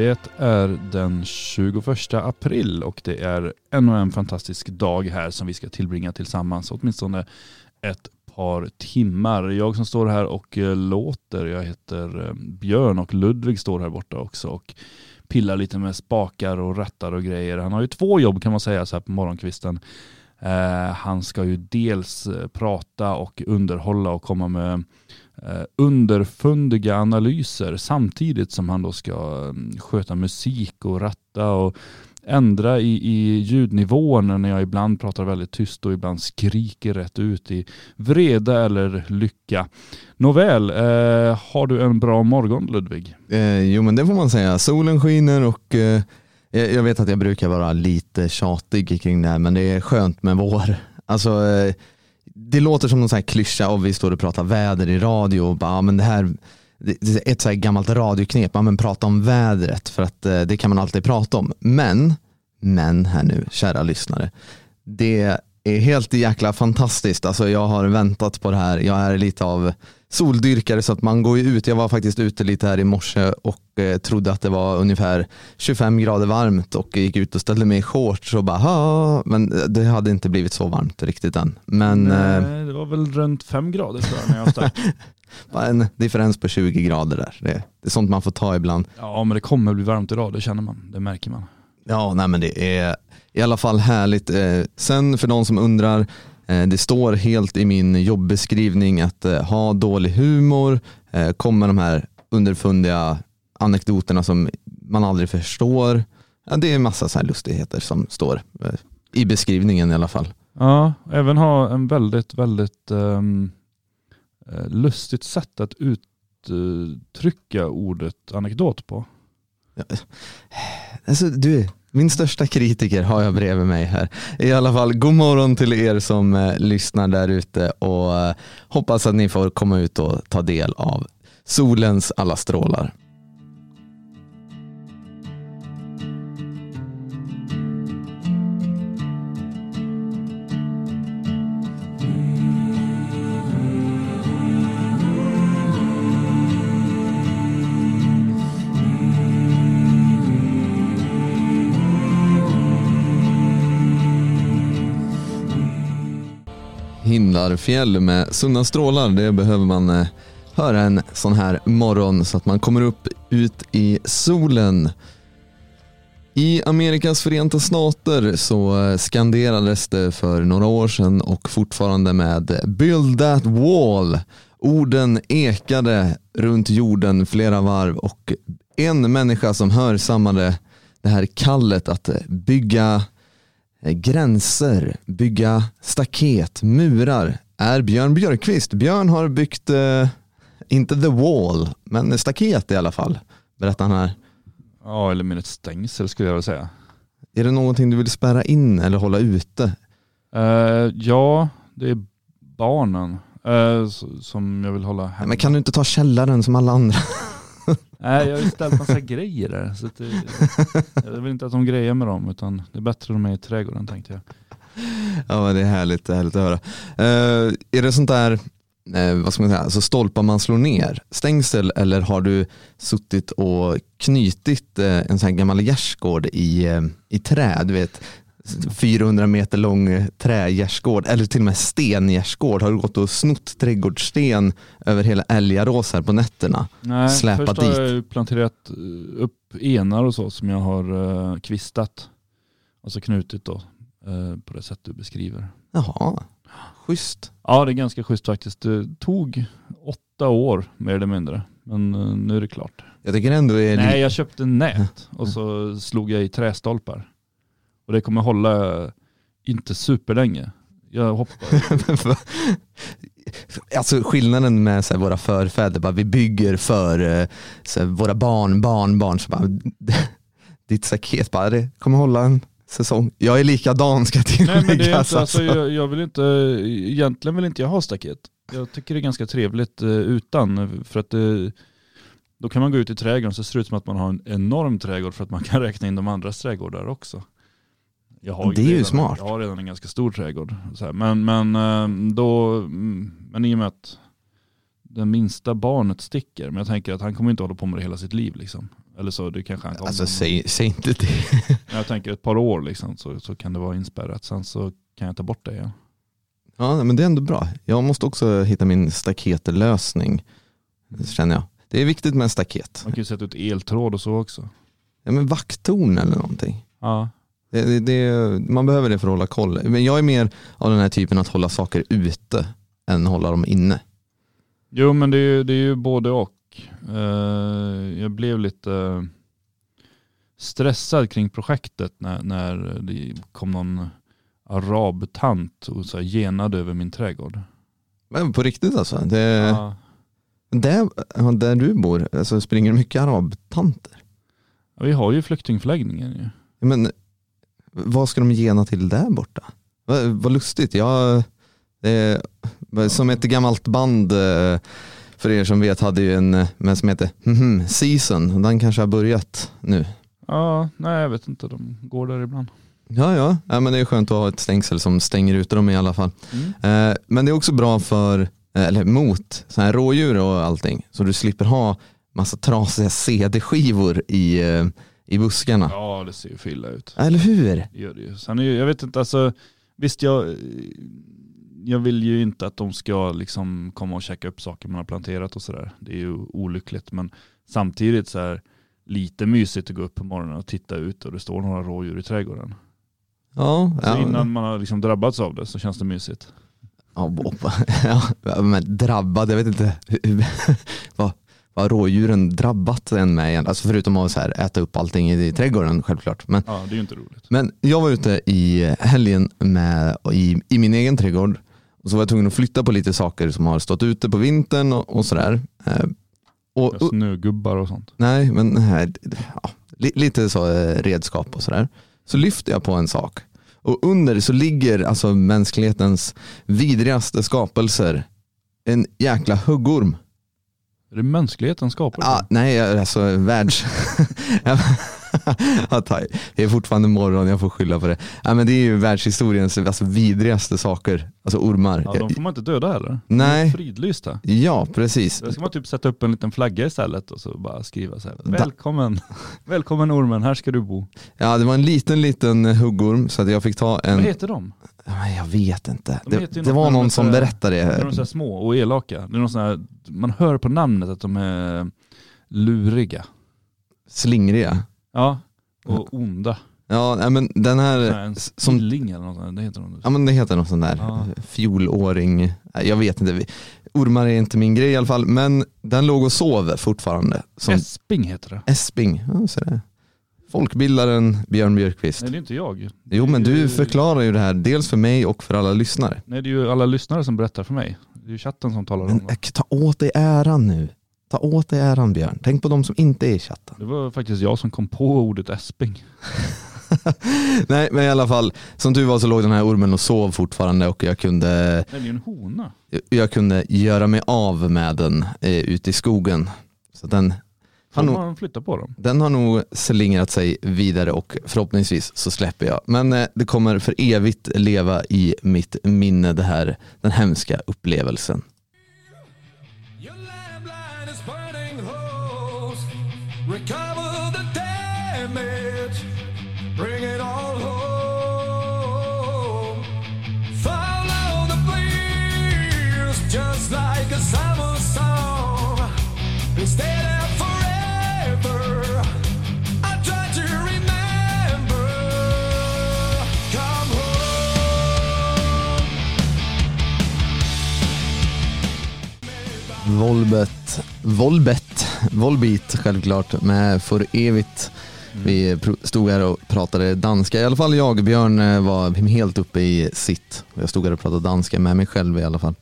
Det är den 21 april och det är ännu en fantastisk dag här som vi ska tillbringa tillsammans, åtminstone ett par timmar. Jag som står här och eh, låter, jag heter eh, Björn och Ludvig står här borta också och pillar lite med spakar och rattar och grejer. Han har ju två jobb kan man säga så här på morgonkvisten. Eh, han ska ju dels eh, prata och underhålla och komma med Eh, underfundiga analyser samtidigt som han då ska mm, sköta musik och ratta och ändra i, i ljudnivåerna när jag ibland pratar väldigt tyst och ibland skriker rätt ut i vrede eller lycka. Nåväl, eh, har du en bra morgon Ludvig? Eh, jo men det får man säga. Solen skiner och eh, jag vet att jag brukar vara lite tjatig kring det här men det är skönt med vår. Alltså, eh, det låter som någon sån här klyscha och vi står och pratar väder i radio och bara, men det här det är ett så här gammalt radioknep, men prata om vädret för att eh, det kan man alltid prata om. Men, men här nu, kära lyssnare, det är helt jäkla fantastiskt. Alltså jag har väntat på det här. Jag är lite av soldyrkare så att man går ut. Jag var faktiskt ute lite här i morse och eh, trodde att det var ungefär 25 grader varmt och gick ut och ställde mig i shorts och bara ha, men det hade inte blivit så varmt riktigt än. Men, Nej, det var väl runt 5 grader tror jag när jag stack. Bara en differens på 20 grader där. Det, det är sånt man får ta ibland. Ja men det kommer bli varmt idag, det känner man, det märker man. Ja, nej men det är i alla fall härligt. Eh, sen för de som undrar, eh, det står helt i min jobbeskrivning att eh, ha dålig humor, kommer de här underfundiga anekdoterna som man aldrig förstår. Ja, det är en massa så här lustigheter som står i beskrivningen i alla fall. Ja, även ha en väldigt, väldigt um, lustigt sätt att uttrycka ordet anekdot på. Ja. Alltså, du, min största kritiker har jag bredvid mig här. I alla fall, god morgon till er som eh, lyssnar där ute och eh, hoppas att ni får komma ut och ta del av solens alla strålar. Himlarfjäll med Sunna strålar. Det behöver man eh, höra en sån här morgon så att man kommer upp ut i solen. I Amerikas förenta stater så eh, skanderades det för några år sedan och fortfarande med Build that wall. Orden ekade runt jorden flera varv och en människa som hörsammade det här kallet att bygga gränser, bygga staket, murar är Björn Björkqvist. Björn har byggt, eh, inte the wall, men staket i alla fall. Berättar han här. Ja, eller med ett stängsel skulle jag vilja säga. Är det någonting du vill spärra in eller hålla ute? Uh, ja, det är barnen uh, som jag vill hålla hemma. Men kan du inte ta källaren som alla andra? Nej, jag har ju ställt massa grejer där. Så det, jag vill inte att de grejer med dem, utan det är bättre att de är i trädgården tänkte jag. Ja, men det är härligt, härligt att höra. Uh, är det sånt där, uh, vad ska man säga, alltså stolpar man slår ner, stängsel, eller har du suttit och knutit uh, eh, en sån här gammal gärdsgård i, i trä? Du vet, 400 meter lång trägärdsgård eller till och med stengärdsgård. Har du gått och snott trädgårdssten över hela Älgarås här på nätterna? Nej, Släpat först har dit. jag planterat eh, upp enar och så som jag har uh, kvistat. Alltså knutit då på det sätt du beskriver. Jaha, schysst. Ja det är ganska schysst faktiskt. Det tog åtta år mer eller mindre. Men nu är det klart. Jag tycker ändå är Nej jag köpte nät och så slog jag i trästolpar. Och det kommer hålla inte superlänge. Jag hoppas. alltså skillnaden med så här, våra förfäder, bara, vi bygger för eh, så här, våra barn, barn, barn. Så bara, ditt staket bara, det kommer hålla en säsong. Jag är likadan ska tilläggas. alltså, jag, jag, vill inte, egentligen vill inte jag ha staket. Jag tycker det är ganska trevligt uh, utan. För att uh, då kan man gå ut i trädgården så ser det ut som att man har en enorm trädgård för att man kan räkna in de andras trädgårdar också. Jag har det är redan, ju smart. Jag har redan en ganska stor trädgård. Men, men, eh, då, mm, men i och med att den minsta barnet sticker. Men jag tänker att han kommer inte hålla på med det hela sitt liv. Liksom. Eller så, det kanske han kommer. Alltså säg, säg inte det. Jag tänker ett par år liksom, så, så kan det vara inspärrat. Sen så kan jag ta bort det igen. Ja, men det är ändå bra. Jag måste också hitta min staketlösning. Känner jag. Det är viktigt med en staket. Man kan ju sätta ut eltråd och så också. Ja, men vakttorn eller någonting. Ja, Det, det, man behöver det för att hålla koll. Men jag är mer av den här typen att hålla saker ute än hålla dem inne. Jo men det är ju, det är ju både och. Eh, jag blev lite stressad kring projektet när, när det kom någon arabtant och så genade över min trädgård. Men på riktigt alltså. Det, Ja. där, där du bor alltså, springer det mycket arabtanter. Ja, Vi har ju flyktingförläggningen ju. Men vad ska de gena till där borta? Vad, vad lustigt. Jag, det, som ett gammalt band eh, för er som vet hade ju en eh, men som heter mhm, Season. Den kanske har börjat nu. Ja, nej jag vet inte, de går där ibland. Ja, ja, ja men det är skönt att ha ett stängsel som stänger ute dem i alla fall. Mm. Eh, men det är också bra för, eh, eller mot, så här rådjur och allting. Så du slipper ha massa trasiga CD-skivor i, eh, i buskarna. Ja det ser ju för illa ut. Eller hur? Det gör det ju. Sen är ju, jag vet inte, alltså visst jag, jag vill ju inte att de ska liksom komma och käka upp saker man har planterat och sådär. Det är ju olyckligt men samtidigt så här lite mysigt att gå upp på morgonen och titta ut och det står några rådjur i trädgården. Ja, Så ja. innan man har liksom drabbats av det så känns det mysigt. Ja, men drabbad, jag vet inte vad rådjuren drabbat en med igen. Alltså förutom att så här, äta upp allting i, trädgården självklart. Men, Ja det är ju inte roligt. men jag var ute i helgen med, i, i min egen trädgård och så var jag tvungen att flytta på lite saker som har stått ute på vintern och, och sådär. Eh, och, Ja, Snögubbar och sånt. Nej, men nej, ja, li- lite så eh, redskap och sådär. Så lyfter jag på en sak och under så ligger alltså mänsklighetens vidrigaste skapelser. En jäkla huggorm. Är det mänskligheten skapar Ah, nej, alltså världs... Ja, det är fortfarande morgon, jag får skylla på det. Ja, men det är ju världshistoriens alltså, vidrigaste saker, alltså ormar. Ja, de får man inte döda heller. Nej. De är fridlysta. Ja, precis. Där ska man typ sätta upp en liten flagga istället och så bara skriva så här. Välkommen, välkommen ormen, här ska du bo. Ja, det var en liten, liten huggorm så att jag fick ta en... Vad heter de? Men jag vet inte. De Det, det något var någon som berättade De är det. så små och elaka. Det är någon här, man hör på namnet att de är luriga. Slingriga. Ja, och onda. Ja, men den här, som- eller något sånt. Det heter de. ja men det heter någon sån där Ja. fjolåring. Jag vet inte. Ormar är inte min grej i alla fall. Men den låg och sov fortfarande. Som Esping heter det. Esping. Ja, så det. Folkbildaren Björn Björkqvist. Nej det är inte jag. Jo men du förklarar ju det här dels för mig och för alla lyssnare. Nej det är ju alla lyssnare som berättar för mig. Det är ju chatten som talar om Men det. äh, ta åt dig äran nu. Ta åt dig äran Björn. Tänk på de som inte är i chatten. Det var faktiskt jag som kom på ordet esping. Nej men i alla fall, som du var så låg den här ormen och sov fortfarande och jag kunde, Nej det är en hona. jag kunde göra mig av med den eh, ute i skogen. Så den Har, nog, man flytta på dem? den har nog slingrat sig vidare och förhoppningsvis så släpper jag. Men eh, det kommer för evigt leva i mitt minne det här, den hemska upplevelsen. Recover the damage. Bring it all home. Volbet, Volbet, Volbeat självklart med För evigt. Vi pro- stod här och pratade danska, i alla fall jag, Björn eh, var helt uppe i sitt. Jag stod här och pratade danska med mig själv i alla fall.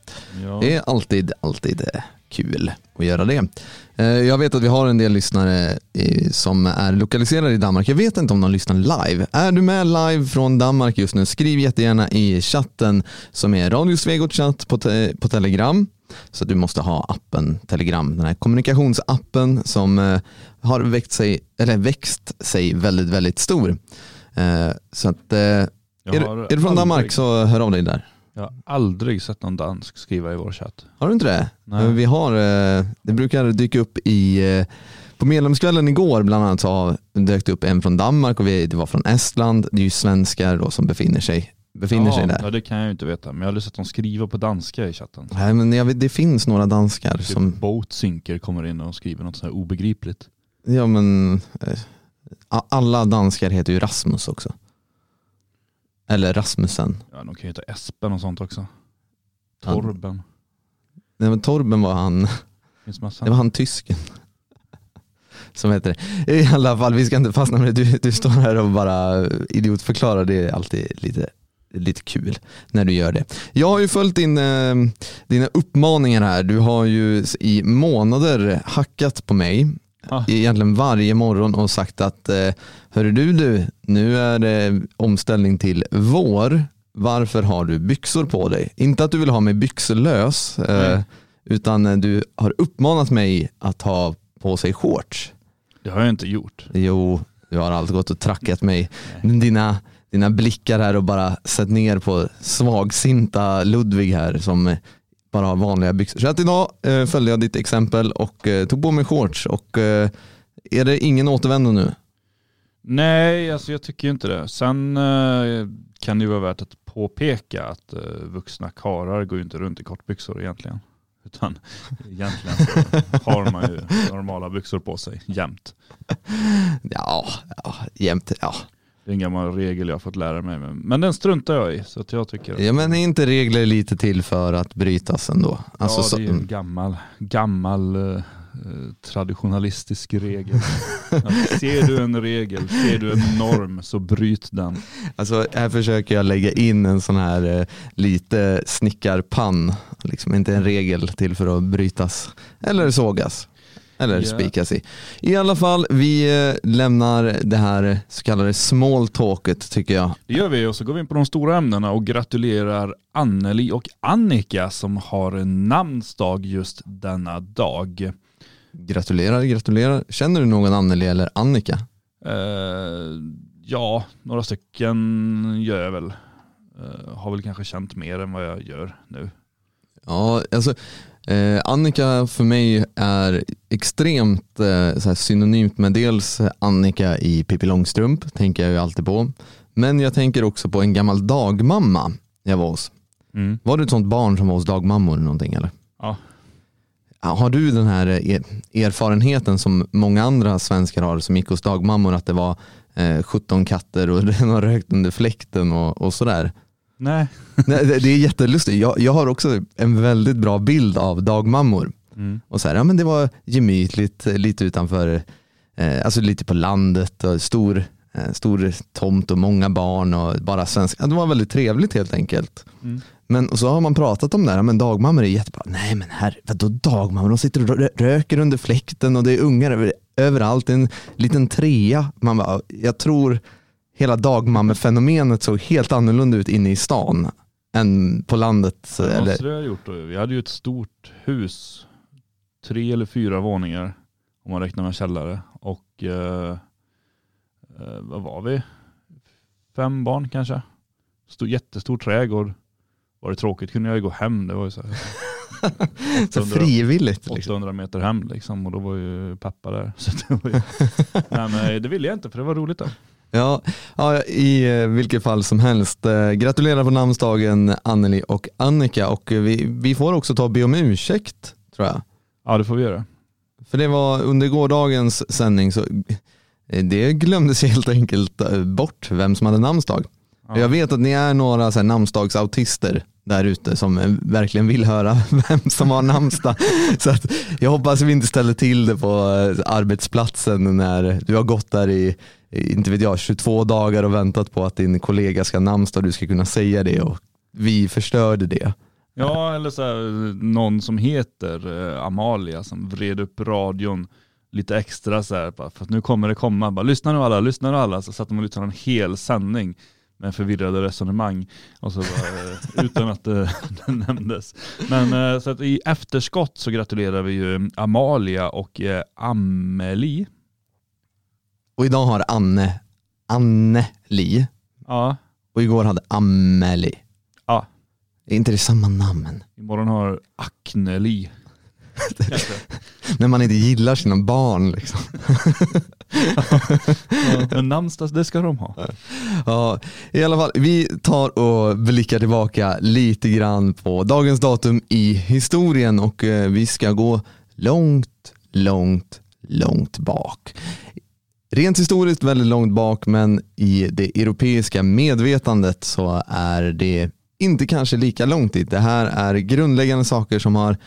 Ja. Det är alltid, alltid eh, kul att göra det. Eh, Jag vet att vi har en del lyssnare som är lokaliserade i Danmark. Jag vet inte om de lyssnar live. Är du med live från Danmark just nu? Skriv jättegärna i chatten som är Radio Svegot chatt på, te- på Telegram. Så du måste ha appen Telegram, den här kommunikationsappen som eh, har växt sig, eller växt sig väldigt, väldigt stor. Eh, Så att, eh, är, du- är du från Danmark så hör av dig där. Jag har aldrig sett någon dansk skriva i vår chatt. Har du inte det? Nej. Vi har, det brukar dyka upp i, på medlemskvällen igår bland annat så har- dök det upp en från Danmark och vi, det var från Estland. Det är ju svenskar då som befinner sig, befinner ja, sig där. Ja, det kan jag ju inte veta. Men jag har aldrig sett dem skriva på danska i chatten. Nej, men jag vet, det finns några danskar Typ som, Boatsinker kommer in och skriver något så här obegripligt. ja men eh, alla danskar heter ju Rasmus också. Eller Rasmussen. Ja, de kan ju heta Espen och sånt också. Ja. Torben. Nej, men Torben var han, det var han tysken. Som heter det. I alla fall, vi ska inte fastna med det. Du, du står här och bara idiotförklarar. Det är alltid lite, lite kul när du gör det. Jag har ju följt din, eh, dina uppmaningar här. Du har ju i månader hackat på mig. Ah. Egentligen varje morgon och sagt att eh, Hörru du, du, nu är det omställning till vår. Varför har du byxor på dig? Inte att du vill ha mig byxlös, eh, Nej. utan du har uppmanat mig att ha på sig shorts. Det har jag inte gjort. Jo, du har alltid gått och trackat mig. Dina, dina blickar här och bara sett ner på svagsinta Ludvig här som bara har vanliga byxor. Så att idag eh, följde jag ditt exempel och eh, tog på mig shorts och eh, är det ingen återvändo nu? Nej, alltså jag tycker inte det. Sen eh, kan det ju vara värt att påpeka att vuxna karar går ju inte runt i kortbyxor egentligen. Utan egentligen så har man ju normala byxor på sig jämt. Ja, ja jämt. Ja. Det är en gammal regel jag har fått lära mig. Men, men den struntar jag i. Så att jag tycker att ja men är inte regler lite till för att brytas ändå? Alltså, ja, det är ju en gammal, gammal eh, eh, traditionalistisk regel. Att ser du en regel, ser du en norm så bryt den. Alltså här försöker jag lägga in en sån här eh, lite snickarpann, liksom inte en regel till för att brytas eller sågas eller Ja. spikas i. I alla fall, vi eh, lämnar det här så kallade small talket tycker jag. Det gör vi och så går vi in på de stora ämnena och gratulerar Anneli och Annika som har namnsdag just denna dag. Gratulerar, gratulerar. Känner du någon Anneli eller Annika? Eh, ja, några stycken gör jag väl. Eh, har väl kanske känt mer än vad jag gör nu. Ja, alltså eh, Annika för mig är extremt eh, synonymt med dels Annika i Pippi Långstrump, tänker jag ju alltid på. Men jag tänker också på en gammal dagmamma jag var hos. Mm. Var du ett sånt barn som var hos dagmammor eller någonting eller? Ja. Ja, Har du den här eh, erfarenheten som många andra svenskar har som gick hos dagmammor att det var eh, 17 katter och den har rökt under fläkten och, och sådär? Nej. Nej, det, det är jättelustigt. Jag, jag har också en väldigt bra bild av dagmammor. Mm. Och så här, ja, men det var gemytligt eh, lite utanför, eh, alltså lite på landet och stor, eh, stor tomt och många barn och bara svenska. Det var väldigt trevligt helt enkelt. Mm. Men och så har man pratat om det här, men dagmammor är jättebra. Nej men här, vadå dagmammor? De sitter och rö- röker under fläkten och det är ungar över, överallt. Det är en liten trea. Man bara, jag tror hela dagmammefenomenet såg helt annorlunda ut inne i stan än på landet. Det Eller, måste det ha gjort. Vi hade ju ett stort hus, tre eller fyra våningar om man räknar med källare. Och eh, eh, vad var vi? Fem barn kanske? Stor, jättestor trädgård. Var det tråkigt kunde jag ju gå hem. Det var ju så här, så 800 frivilligt. Liksom. 800 meter hem liksom och då var ju pappa där. Så det, var ju, men eh, det ville jag inte för det var roligt där. Ja, ja, i eh, vilket fall som helst. Eh, gratulerar på namnsdagen Anneli och Annika och eh, vi, vi får också ta och be om ursäkt tror jag. Ja det får vi göra. För det var under gårdagens sändning så det glömdes helt enkelt bort vem som hade namnsdag. Ja. Jag vet att ni är några så här, namnsdagsautister där ute som verkligen vill höra vem som har namnsdag. så att jag hoppas vi inte ställer till det på arbetsplatsen när du har gått där i, inte vet jag, 22 dagar och väntat på att din kollega ska ha namnsdag och du ska kunna säga det och vi förstörde det. Ja, eller så här, någon som heter eh, Amalia som vred upp radion lite extra så här, bara, för att nu kommer det komma. Bara, lyssna nu alla, lyssna nu alla. Så satt de och lyssnade en hel sändning med förvirrade resonemang och så bara, eh, utan att det, eh, det nämndes. Men eh, så att i efterskott så gratulerar vi ju Amalia och eh, Amelie. Och idag har Anne, Anneli Ja, och igår hade Amelie. ja. Är inte det samma namn? Imorgon har Acneli. När man inte gillar sina barn liksom. Men namnsdag, det ska de ha. Ja, i alla fall, vi tar och blickar tillbaka lite grann på dagens datum i historien och eh, vi ska gå långt, långt, långt bak. Rent historiskt väldigt långt bak men i det europeiska medvetandet så är det inte kanske lika långt dit. Det här är grundläggande saker som har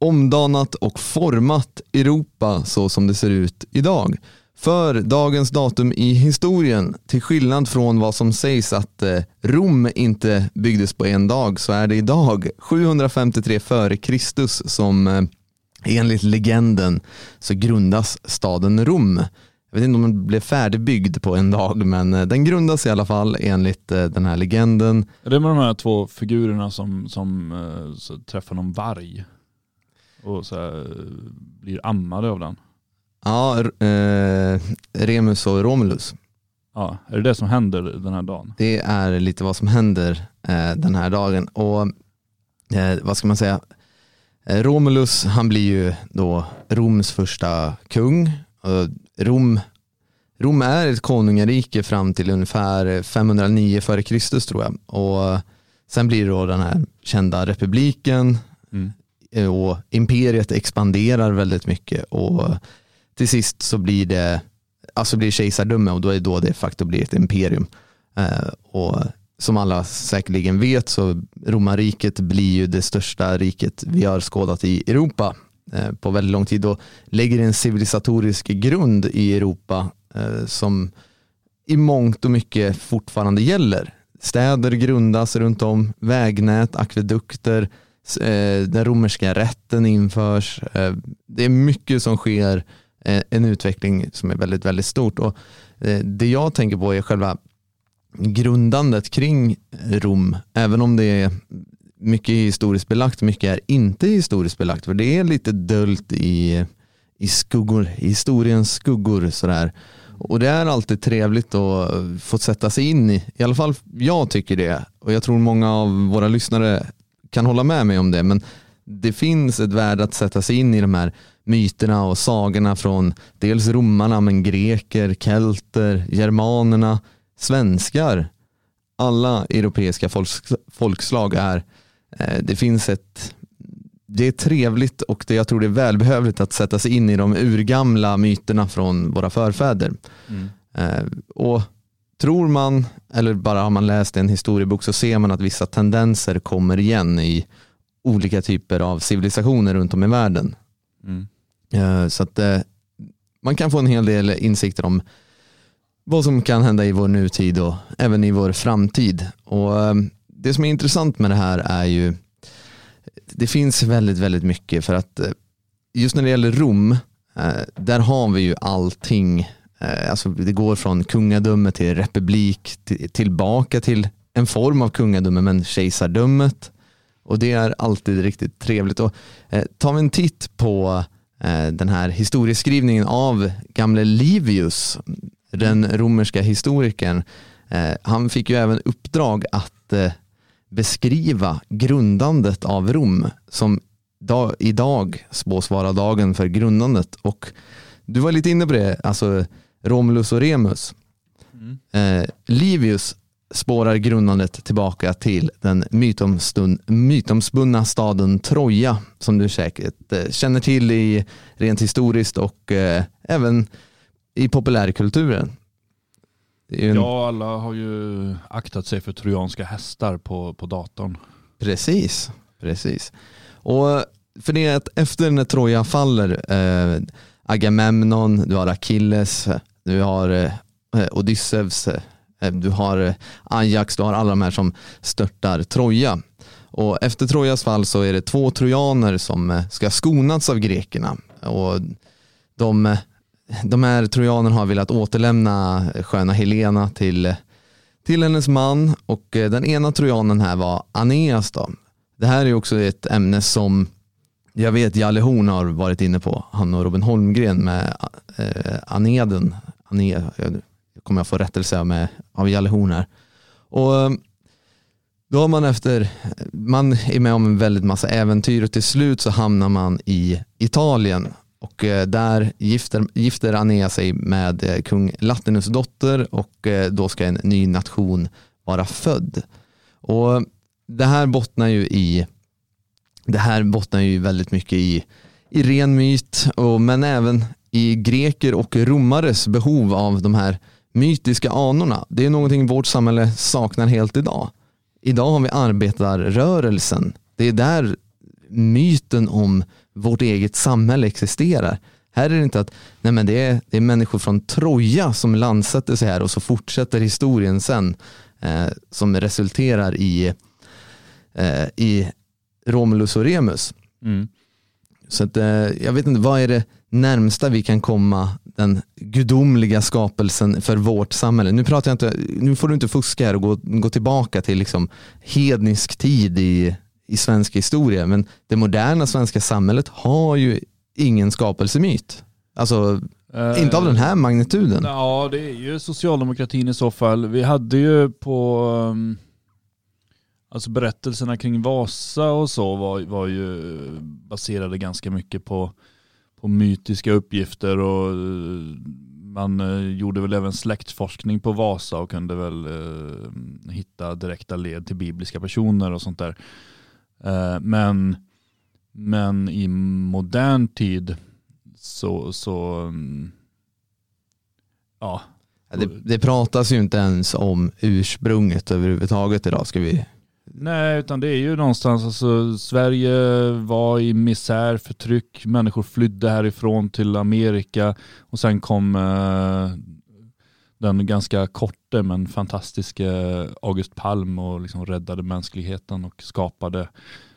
omdanat och format Europa så som det ser ut idag. För dagens datum i historien, till skillnad från vad som sägs att eh, Rom inte byggdes på en dag, så är det idag 753 före Kristus som eh, enligt legenden så grundas staden Rom. Jag vet inte om den blev färdigbyggd på en dag, men eh, den grundas i alla fall enligt eh, den här legenden. Är det med de här två figurerna som, som eh, träffar någon varg och så här, blir ammade av den? Ja, eh, Remus och Romulus. Ja, är det det som händer den här dagen? Det är lite vad som händer eh, den här dagen. Och eh, vad ska man säga? Romulus, han blir ju då Roms första kung. Rom, Rom är ett konungarike fram till ungefär 509 före Kristus tror jag. Och sen blir det då den här kända republiken Mm. och imperiet expanderar väldigt mycket och till sist så blir det alltså blir kejsardöme och då är det då det de facto blir ett imperium. Eh, och som alla säkerligen vet så romarriket blir ju det största riket vi har skådat i Europa Eh, på väldigt lång tid och lägger en civilisatorisk grund i Europa eh, som i mångt och mycket fortfarande gäller. Städer grundas runt om, vägnät, akvedukter, eh, den romerska rätten införs. Det är mycket som sker, en utveckling som är väldigt, väldigt stort. Och det jag tänker på är själva grundandet kring Rom, även om det är mycket historiskt belagt, mycket är inte historiskt belagt, för det är lite dölt i, i skuggor, i historiens skuggor sådär. Och det är alltid trevligt att få sätta sig in i, i alla fall jag tycker det, och jag tror många av våra lyssnare kan hålla med mig om det, men det finns ett värde att sätta sig in i de här myterna och sagorna från dels romarna, men greker, kelter, germanerna, svenskar. Alla europeiska folks, folkslag är, det finns ett, det är trevligt och det, jag tror det är välbehövligt att sätta sig in i de urgamla myterna från våra förfäder. Mm. Eh, och tror man, eller bara har man läst en historiebok så ser man att vissa tendenser kommer igen i olika typer av civilisationer runt om i världen. Mm. Eh, Så att eh, man kan få en hel del insikter om vad som kan hända i vår nutid och även i vår framtid. Och eh, det som är intressant med det här är ju, det finns väldigt, väldigt mycket för att eh, just när det gäller Rom, eh, där har vi ju allting, eh, alltså det går från kungadöme till republik, till, tillbaka till en form av kungadöme men kejsardömet. Och det är alltid riktigt trevligt. Och, eh, tar vi en titt på eh, den här historieskrivningen av gamle Livius, den romerska historikern. Eh, han fick ju även uppdrag att beskriva grundandet av Rom som da, idag spås vara dagen för grundandet. Och du var lite inne på det, alltså Romulus och Remus. Mm. Eh, Livius spårar grundandet tillbaka till den mytomspunna staden Troja som du säkert eh, känner till i rent historiskt och eh, även i populärkulturen. En, Ja, alla har ju aktat sig för trojanska hästar på, på datorn. Precis, precis. Och för det är att efter när Troja faller, eh, Agamemnon, du har Achilles, du har eh, Odysseus, eh, du har eh, Ajax, du har alla de här som störtar Troja. Och efter Trojas fall så är det två trojaner som eh, ska skonas av grekerna. Och de, de här trojanerna har velat återlämna sköna Helena till till hennes man och eh, den ena trojanen här var Aeneas då. Det här är också ett ämne som jag vet Jalle Horn har varit inne på, han och Robin Holmgren med eh, Aneden. Ane, jag kommer jag få rättelse av, med, av Jalle Horn här. Och, eh, Då har man efter, man är med om en väldigt massa äventyr och till slut så hamnar man i Italien och eh, där gifter, gifter Anea sig med eh, kung Latinus dotter och eh, då ska en ny nation vara född. Och det här bottnar ju i det här bottnar ju väldigt mycket i, i ren myt och, men även i greker och romares behov av de här mytiska anorna. Det är någonting vårt samhälle saknar helt idag. Idag har vi arbetarrörelsen. Det är där myten om vårt eget samhälle existerar. Här är det inte att nej men det, är, det är människor från Troja som landsätter sig här och så fortsätter historien sen eh, som resulterar i, eh, i Romulus och Remus. Mm. Så att, eh, jag vet inte, vad är det närmsta vi kan komma den gudomliga skapelsen för vårt samhälle? Nu, pratar jag inte, nu får du inte fuska här och gå, gå tillbaka till liksom hednisk tid i, i svensk historia, men det moderna svenska samhället har ju ingen skapelsemyt. Alltså, Eh, inte av den här magnituden. Ja, det är ju socialdemokratin i så fall. Vi hade ju på um, Alltså berättelserna kring Vasa och så var, var ju baserade ganska mycket på, på mytiska uppgifter och eh, man eh, gjorde väl även släktforskning på Vasa och kunde väl eh, hitta direkta led till bibliska personer och sånt där. Eh, men, men i modern tid så, så mm, ja, Det, det pratas ju inte ens om ursprunget överhuvudtaget idag. Ska vi... Nej, utan det är ju någonstans, alltså Sverige var i misär, förtryck, människor flydde härifrån till Amerika och sen kom eh, den ganska korte men fantastiska August Palm och liksom räddade mänskligheten och skapade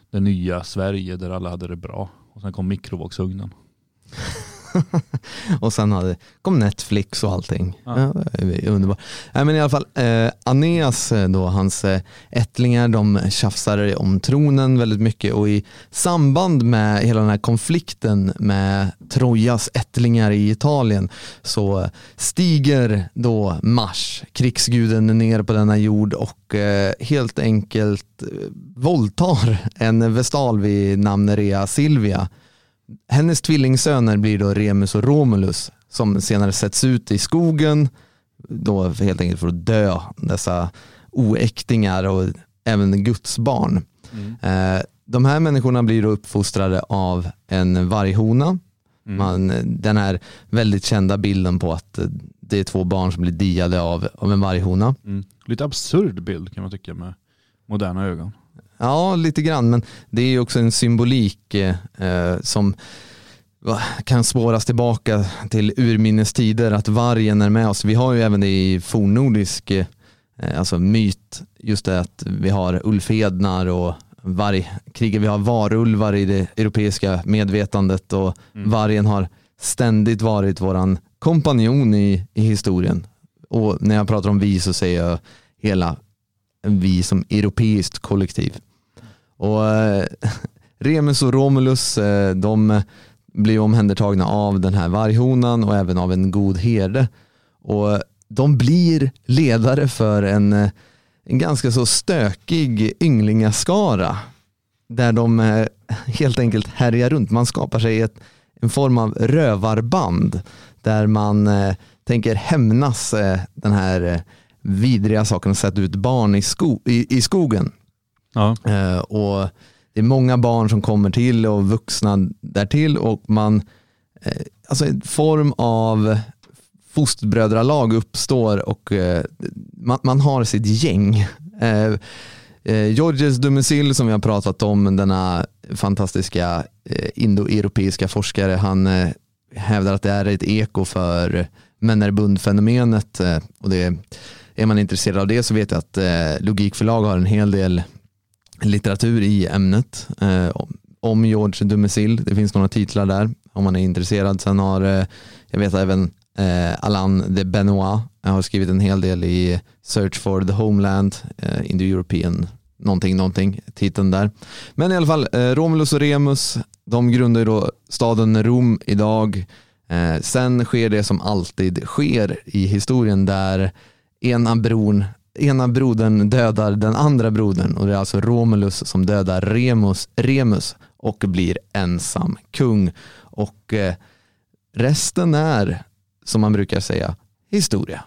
det nya Sverige där alla hade det bra. Och sen kom mikrovågsugnen. och sen hade, kom Netflix och allting. Ja. Ja. underbart. Nej, men i alla fall, eh, Aeneas, eh, då, hans eh, ättlingar, de tjafsar om tronen väldigt mycket och i samband med hela den här konflikten med Trojas ättlingar i Italien så stiger då Mars, krigsguden, ner på denna jord och eh, helt enkelt eh, våldtar en vestal vid namn Rea Silvia hennes tvillingsöner blir då Remus och Romulus som senare sätts ut i skogen då helt enkelt för att dö dessa oäktingar och även Guds barn. Eh, de här människorna blir då uppfostrade av en varghona. Man, den här väldigt kända bilden på att eh, det är två barn som blir diade av, av en varghona. Mm. Lite absurd bild kan man tycka med moderna ögon. Ja, lite grann, men det är också en symbolik eh, eh, som kan spåras tillbaka till urminnes tider, att vargen är med oss. Vi har ju även det i fornnordisk eh, alltså myt, just det att vi har ulfednar och vargkriget, vi har varulvar i det europeiska medvetandet och vargen har ständigt varit våran kompanjon i, i historien. Och när jag pratar om vi så säger jag hela vi som europeiskt kollektiv. Och eh, Remus och Romulus, eh, de blir omhändertagna av den här varghonan och även av en god herde. Och de blir ledare för en, eh, en ganska så stökig ynglingaskara där de eh, helt enkelt härjar runt. Man skapar sig ett, en form av rövarband där man eh, tänker hämnas eh, den här vidriga saken att sätta ut barn i, sko i, i skogen. Ja. Eh, och det är många barn som kommer till och vuxna därtill och man, eh, alltså en form av fosterbrödralag uppstår och eh, man, man har sitt gäng. Eh, eh, Georges Dumesil som vi har pratat om, denna fantastiska eh, indoeuropeiska forskare, han eh, hävdar att det är ett eko för Männerbund-fenomenet eh, och det är man intresserad av det så vet jag att eh, Logikförlag har en hel del litteratur i ämnet eh, om- George Dumesil. Det finns några titlar där om man är intresserad. Sen har eh, jag vet även eh, Alain de Benoit jag har skrivit en hel del i Search for the Homeland, eh, Indo-European någonting, någonting, titeln där. Men i alla fall, eh, Romulus och Remus, de grundar ju då staden Rom idag. Eh, sen sker det som alltid sker i historien där ena bron ena brodern dödar den andra brodern och det är alltså Romulus som dödar Remus, Remus och blir ensam kung. Och eh, resten är, som man brukar säga, historia.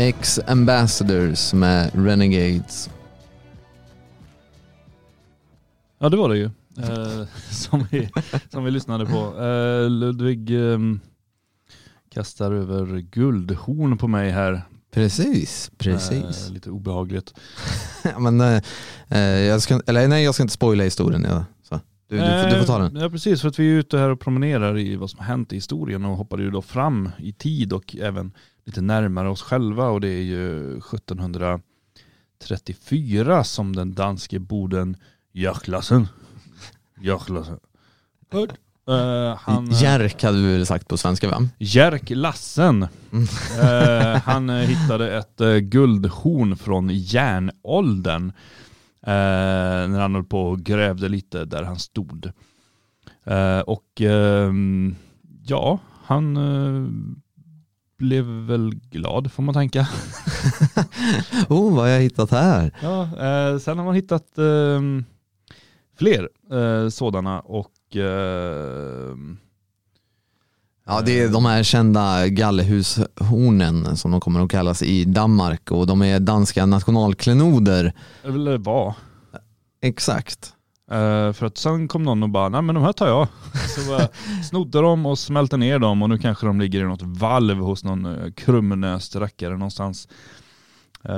Ex-Ambassadors med Renegades. Ja det var det ju. Eh, som, vi, som vi lyssnade på. Eh, Ludvig eh, kastar över guldhorn på mig här. Precis, precis. Eh, lite obehagligt. Men, eh, eh, jag ska, eller nej, jag ska inte spoila historien. Ja. Du, du, du får ta den. Ja precis, för att vi är ute här och promenerar i vad som har hänt i historien och hoppar ju då fram i tid och även lite närmare oss själva och det är ju 1734 som den danske boden Jörklassen. Jörklassen. Hörd. Eh, han, Jerk hade vi väl sagt på svenska va? Jerk Lassen. Mm. Eh, han hittade ett eh, guldhorn från järnåldern. Eh, när han höll på och grävde lite där han stod. Och ehm, ja, han blev väl glad får man tänka. Oh, vad har jag hittat här? Ja, eh, sen har man hittat ehm, fler eh, sådana och ehm, Ja, det är de här kända gallehushornen som de kommer att kallas i Danmark och de är danska nationalklenoder. eller var. Exakt. Eh, för att sen kom någon och bara, nej men de här tar jag. Så bara snodde de och smälte ner dem och nu kanske de ligger i något valv hos någon uh, krumnöst rackare någonstans. Eh,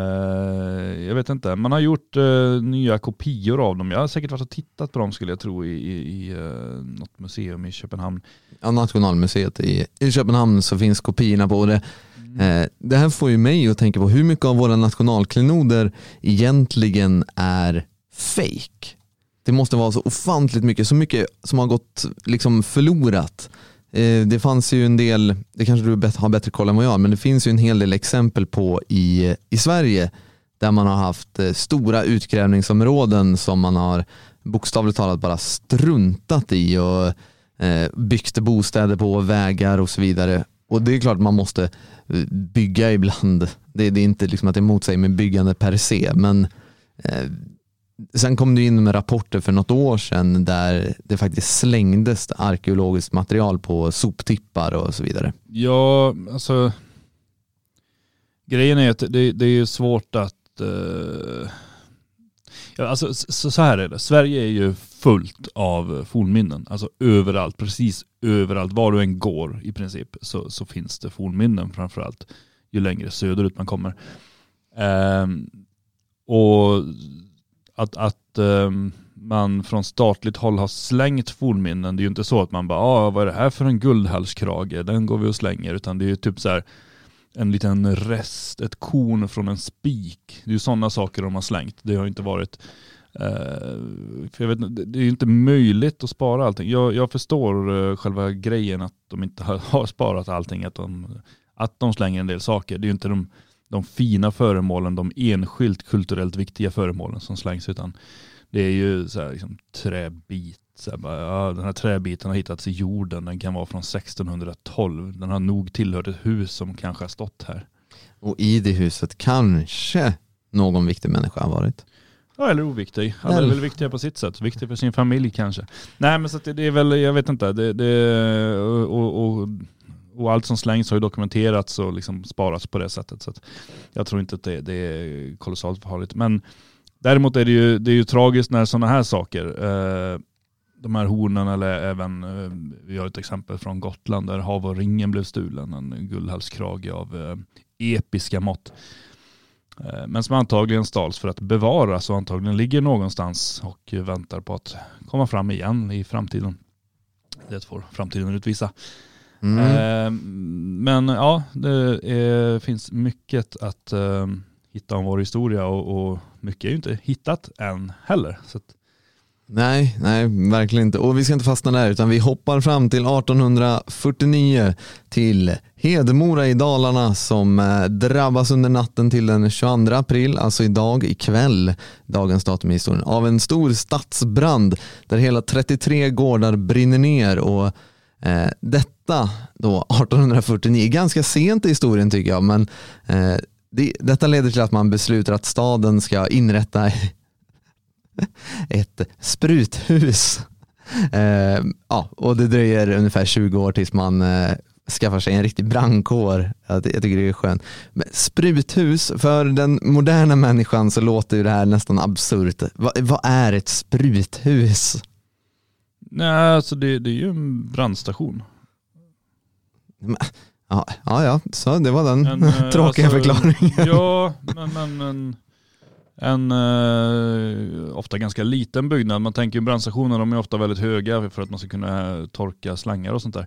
jag vet inte, man har gjort nya kopior av dem. Jag har säkert varit och tittat på dem skulle jag tro i, i, i något museum i Köpenhamn. Ja, Nationalmuseet i, i Köpenhamn så finns kopiorna på det. Eh, det här får ju mig att tänka på hur mycket av våra nationalklenoder egentligen är fake. Det måste vara så ofantligt mycket, så mycket som har gått liksom förlorat. Eh, det fanns ju en del, det kanske du har bättre koll än vad jag har, men det finns ju en hel del exempel på i, i Sverige där man har haft eh, stora utgrävningsområden som man har bokstavligt talat bara struntat i och eh, byggt bostäder på, vägar och så vidare. Och det är klart man måste bygga ibland. Det, det är inte liksom att det är sig med byggande per se, men sen kom det in med rapporter för något år sedan där det faktiskt slängdes arkeologiskt material på soptippar och så vidare. Ja, alltså grejen är att det, det är ju svårt att eh, ja, alltså, så, så här är det. Sverige är ju fullt av fornminnen. Alltså överallt, precis överallt. Var du än går i princip så, så finns det fornminnen framförallt ju längre söderut man kommer. Ehm, och att, att um, man från statligt håll har slängt fornminnen, det är ju inte så att man bara, ah, vad är det här för en guldhalskrage, den går vi och slänger, utan det är ju typ så här en liten rest, ett korn från en spik. Det är ju sådana saker de har slängt. Det har ju inte varit Uh, för jag vet, det är ju inte möjligt att spara allting. Jag, jag förstår uh, själva grejen att de inte har, har sparat allting, att de, att de slänger en del saker. Det är ju inte de, de fina föremålen, de enskilt kulturellt viktiga föremålen som slängs, utan det är ju så här, liksom, träbit. Så här, bara, ja, den här träbiten har hittats i jorden, den kan vara från 1612. Den har nog tillhört ett hus som kanske har stått här. Och i det huset kanske någon viktig människa har varit. Ja, eller oviktig. Alla är väl viktiga på sitt sätt. Viktig för sin familj kanske. Nej men så att det, det är väl, jag vet inte. Det, det, och, och, och allt som slängs har ju dokumenterats och liksom sparats på det sättet. Så att jag tror inte att det, det är kolossalt farligt. Men däremot är det ju, det är ju tragiskt när sådana här saker, eh, de här hornen eller även, eh, vi har ett exempel från Gotland där hav och ringen blev stulen. En guldhalskrage av eh, episka mått. Eh, men som antagligen stals för att bevaras och antagligen ligger någonstans och väntar på att komma fram igen i framtiden. Det får framtiden utvisa. Mm. Eh, Men ja, det är, finns mycket att eh, hitta om vår historia och, och mycket är ju inte hittat än heller. Så att, Nej, nej, verkligen inte. Och vi ska inte fastna där utan vi hoppar fram till 1849 till Hedemora i Dalarna som eh, drabbas under natten till den 22 april, alltså idag ikväll, dagens datum i historien, av en stor stadsbrand där hela 33 gårdar brinner ner och Eh, detta då 1849, ganska sent i historien tycker jag, men eh, det, detta leder till att man beslutar att staden ska inrätta ett spruthus. Eh, ja, och det dröjer ungefär 20 år tills man eh, skaffar sig en riktig brandkår. Jag, jag tycker det är skönt. Men spruthus, för den moderna människan så låter ju det här nästan absurt. Va, vad är ett spruthus? Nej, alltså det, det är ju en brandstation. Ja, ja, ja så det var den En, eh, tråkiga alltså, förklaringen. Ja, men, men en, en eh, ofta ganska liten byggnad. Man tänker ju brandstationer, de är ofta väldigt höga för att man ska kunna torka slangar och sånt där.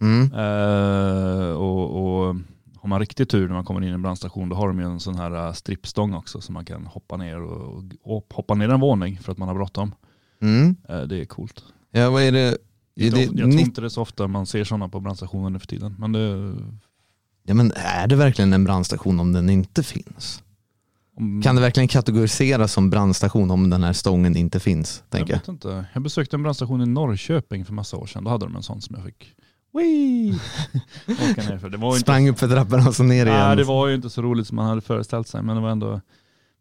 Mm. Eh, och, och har man riktigt tur när man kommer in i en brandstation då har de ju en sån här eh, strippstång också så man kan hoppa ner och, och hoppa ner en våning för att man har bråttom. Mm. Eh, det är coolt. Ja, vad är det? Är det jag tror inte det är så ofta man ser sådana på brandstationer nu för tiden. Men det, ja, men är det verkligen en brandstation om den inte finns? om, Kan det verkligen kategoriseras som brandstation om den här stången inte finns? jag Tänker jag. vet inte. Jag besökte en brandstation i Norrköping för massa år sedan. Då hade de en sån som jag fick Wee! Det var inte Sprang upp för trappan och så ner igen. Nej, det var ju inte så roligt som man hade föreställt sig, men det var ändå,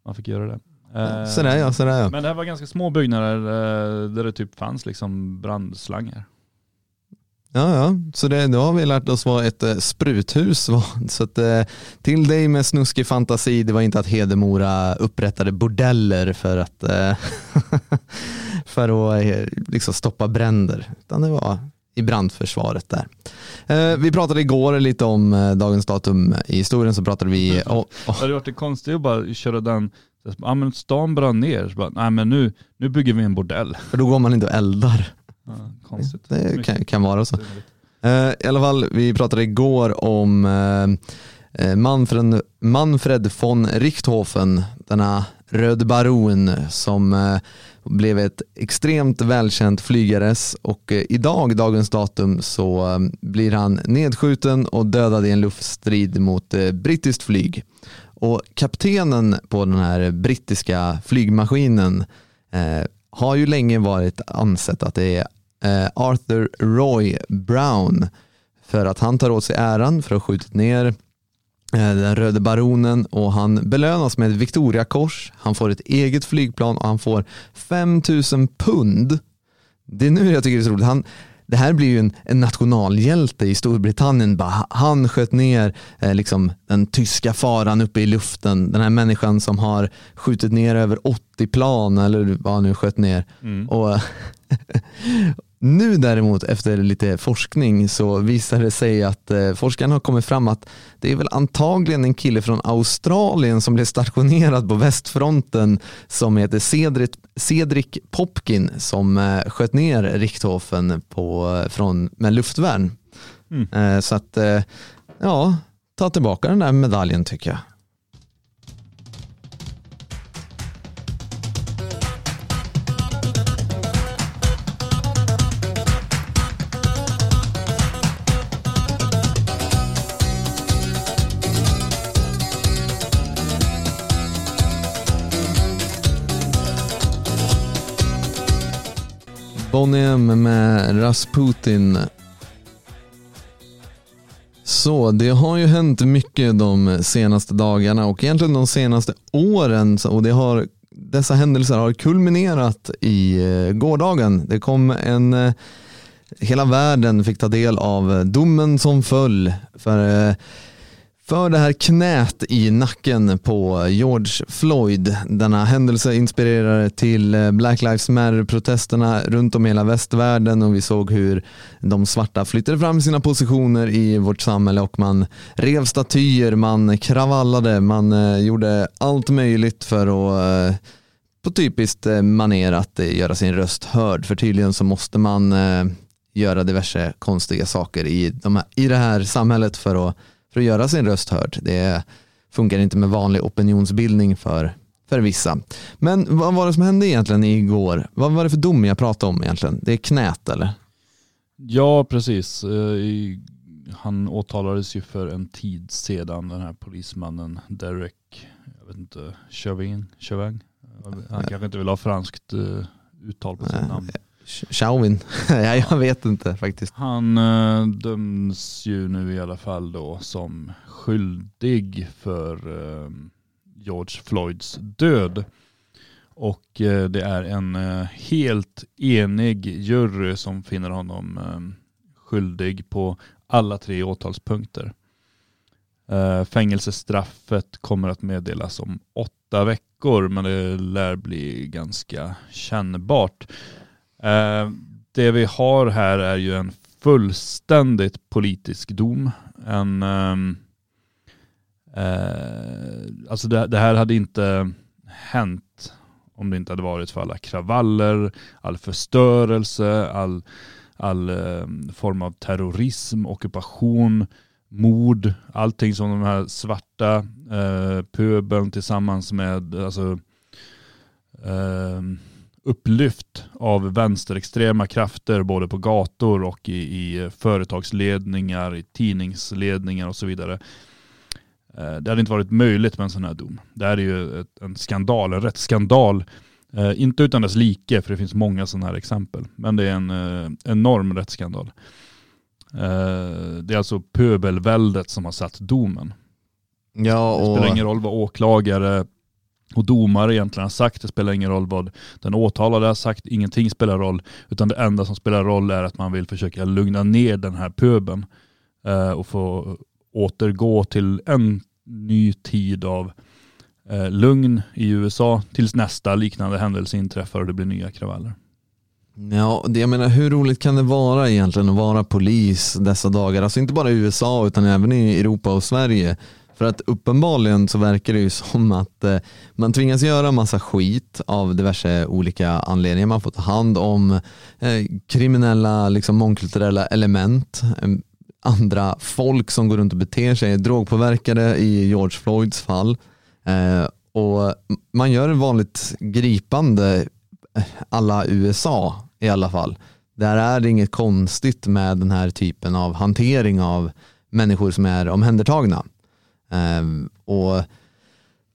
man fick göra det. Eh, Sådär ja, sådär ja. Men det här var ganska små byggnader eh, där det typ fanns liksom brandslangar. Ja, ja. Så det, då har vi lärt oss vad ett eh, spruthus var. Så att, eh, till dig med snuskig fantasi, det var inte att Hedemora upprättade bordeller för att, eh, för att eh, liksom stoppa bränder, utan det var i brandförsvaret där. Vi pratade igår lite om dagens datum i historien, så pratade vi om, Det hade varit konstigt att bara köra den, ja men stan brann ner, så bara, nej men nu, nu bygger vi en bordell. för då går man inte och eldar. Ja, konstigt. Det kan, kan vara så. Eh, I alla fall, vi pratade igår om eh, Manfred, Manfred von Richthofen, denna röd baron som eh, blev ett extremt välkänt flygares och idag, dagens datum, så blir han nedskjuten och dödad i en luftstrid mot brittiskt flyg. Och kaptenen på den här brittiska flygmaskinen eh, har ju länge varit ansett att det är eh, Arthur Roy Brown för att han tar åt sig äran för att ha skjutit ner eh, den röde baronen och han belönas med ett Victoriakors, han får ett eget flygplan och han får 5000 pund. Det är nu jag tycker det är så roligt. Han, det här blir ju en, en nationalhjälte i Storbritannien. Bara, han sköt ner eh, liksom, den tyska faran uppe i luften. Den här människan som har skjutit ner över 80 plan eller vad han nu sköt ner. Mm. Och nu däremot efter lite forskning så visar det sig att eh, forskarna har kommit fram att det är väl antagligen en kille från Australien som blev stationerad på västfronten som heter Cedric, Cedric Popkin som eh, sköt ner Richthofen på, från, med luftvärn. Mm. Eh, så att, eh, ja, ta tillbaka den där medaljen tycker jag. Bonnie M med Rasputin. Så det har ju hänt mycket de senaste dagarna och egentligen de senaste åren och det har, dessa händelser har kulminerat i eh, gårdagen. Det kom en, eh, hela världen fick ta del av domen som föll för eh, för det här knät i nacken på George Floyd. Denna händelse inspirerade till eh, Black Lives Matter-protesterna runt om i hela västvärlden och vi såg hur de svarta flyttade fram sina positioner i vårt samhälle och man rev statyer, man kravallade, man eh, gjorde allt möjligt för att eh, på typiskt maner att göra sin röst hörd. För tydligen så måste man göra diverse konstiga saker i, de här, i det här samhället för att för att göra sin röst hörd. Det funkar inte med vanlig opinionsbildning för, för vissa. Men vad var det som hände egentligen igår? Vad var det för dom jag pratade om egentligen? Det är knät eller? Ja, precis. Eh, Han åtalades ju för en tid sedan, den här polismannen Derek, jag vet inte, Chauvin, Chauvin? Han kanske inte vill ha franskt eh, uttal på sitt namn. Chauvin? ja, jag vet inte faktiskt. Han eh, döms ju nu i alla fall då som skyldig för eh, George Floyds död. Och eh, det är en eh, helt enig jury som finner honom eh, skyldig på alla tre åtalspunkter. Eh, fängelsestraffet kommer att meddelas om åtta veckor men det lär bli ganska kännbart. Eh, det vi har här är ju en fullständigt politisk dom. En, ehm, eh, alltså det, det här hade inte hänt om det inte hade varit för alla kravaller, all förstörelse, all, all eh, form av terrorism, ockupation, mord, allting som de här svarta eh, pöbeln tillsammans med alltså, eh, upplyft av vänsterextrema krafter både på gator och i, i företagsledningar, i tidningsledningar och så vidare. Eh, Det hade inte varit möjligt med en sån här dom. Det här är ju ett, en skandal, en rättsskandal. Eh, inte utan dess like, för det finns många sådana här exempel. Men det är en eh, enorm rättsskandal. Eh, det är alltså pöbelväldet som har satt domen. Ja, Det och spelar ingen roll vad åklagare och domare egentligen har sagt. Det spelar ingen roll vad den åtalade har sagt. Ingenting spelar roll. Utan det enda som spelar roll är att man vill försöka lugna ner den här pöben eh, och få återgå till en ny tid av eh, lugn i USA tills nästa liknande händelse inträffar och det blir nya kravaller. Ja, det, jag menar hur roligt kan det vara egentligen att vara polis dessa dagar? Alltså inte bara i USA utan även i Europa och Sverige. För att uppenbarligen så verkar det ju som att eh, man tvingas göra massa skit av diverse olika anledningar. Man får ta hand om eh, kriminella, liksom mångkulturella element. Eh, andra folk som går runt och beter sig, drogpåverkade i George Floyds fall. Eh, och man gör ett vanligt gripande eh, alla USA i alla fall. Där är det inget konstigt med den här typen av hantering av människor som är omhändertagna. Ehm, och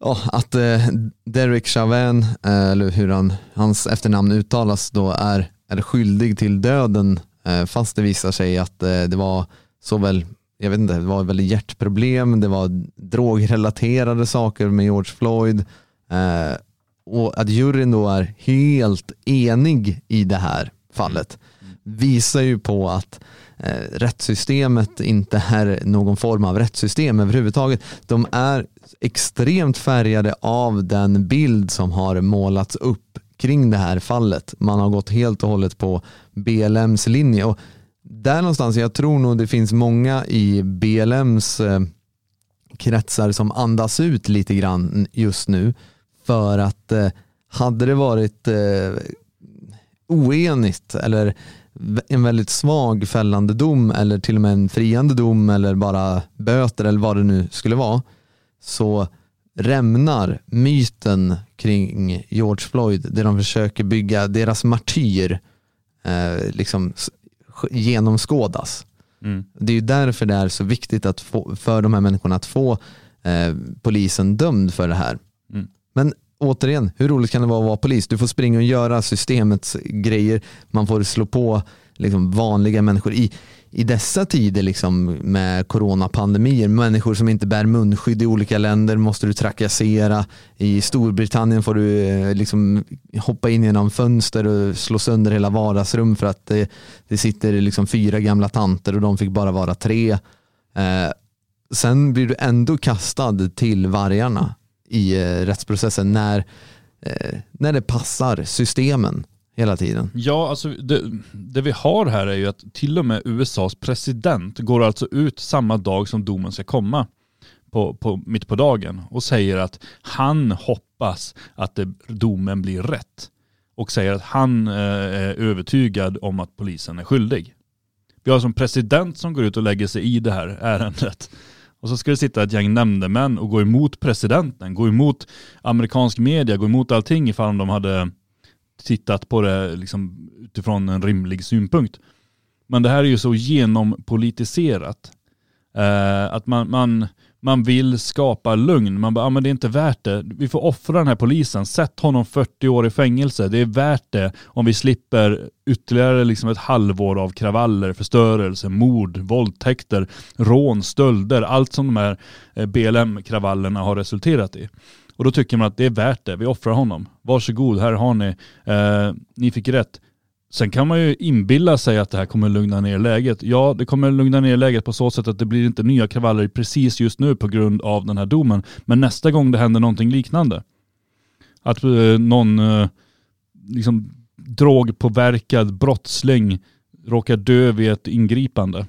ja, att eh, Derek Chauvin, eh, eller hur han, hans efternamn uttalas då, är, är skyldig till döden eh, fast det visar sig att det var såväl jag vet inte, det var väl hjärtproblem, det var drogrelaterade saker med George Floyd och att juryn då är helt enig i det här fallet visar ju på att Eh, rättssystemet inte är någon form av rättssystem överhuvudtaget. De är extremt färgade av den bild som har målats upp kring det här fallet. Man har gått helt och hållet på BLMs linje. Och där någonstans, jag tror nog det finns många i BLMs eh, kretsar som andas ut lite grann just nu. För att eh, hade det varit oenigt eller en väldigt svag fällande dom eller till och med en friande dom eller bara böter eller vad det nu skulle vara så rämnar myten kring George Floyd där de försöker bygga deras martyr eh, liksom genomskådas. Mm. Det är ju därför det är så viktigt att få, för de här människorna att få eh, polisen dömd för det här. Mm. Men återigen, hur roligt kan det vara att vara polis? Du får springa och göra systemets grejer. Man får slå på liksom, vanliga människor. I, I dessa tider liksom, med coronapandemier, människor som inte bär munskydd i olika länder måste du trakassera. I Storbritannien får du eh, liksom, hoppa in genom fönster och slå sönder hela vardagsrum för att det, det sitter liksom fyra gamla tanter och de fick bara vara tre. Eh, sen blir du ändå kastad till vargarna i eh, rättsprocessen när, eh, när det passar systemen hela tiden. Ja, alltså det, det vi har här är ju att till och med USAs president går alltså ut samma dag som domen ska komma, på, på, mitt på dagen, och säger att han hoppas att det, domen blir rätt. Och säger att han eh, är övertygad om att polisen är skyldig. Vi har som president som går ut och lägger sig i det här ärendet. Och så ska det sitta ett gäng nämndemän och gå emot presidenten, gå emot amerikansk media, gå emot allting ifall de hade tittat på det liksom utifrån en rimlig synpunkt. Men det här är ju så genompolitiserat. Eh, att man, man, man vill skapa lugn. Man bara, ah, men det är inte värt det. Vi får offra den här polisen. Sätt honom 40 år i fängelse. Det är värt det om vi slipper ytterligare liksom ett halvår av kravaller, förstörelse, mord, våldtäkter, rån, stölder. Allt som de här eh, BLM-kravallerna har resulterat i. Och då tycker man att det är värt det. Vi offrar honom. Varsågod, här har ni. Eh, ni fick rätt. Sen kan man ju inbilla sig att det här kommer lugna ner läget. Ja, det kommer lugna ner läget på så sätt att det blir inte nya kravaller precis just nu på grund av den här domen. Men nästa gång det händer någonting liknande, att eh, någon eh, liksom drogpåverkad brottsling råkar dö vid ett ingripande,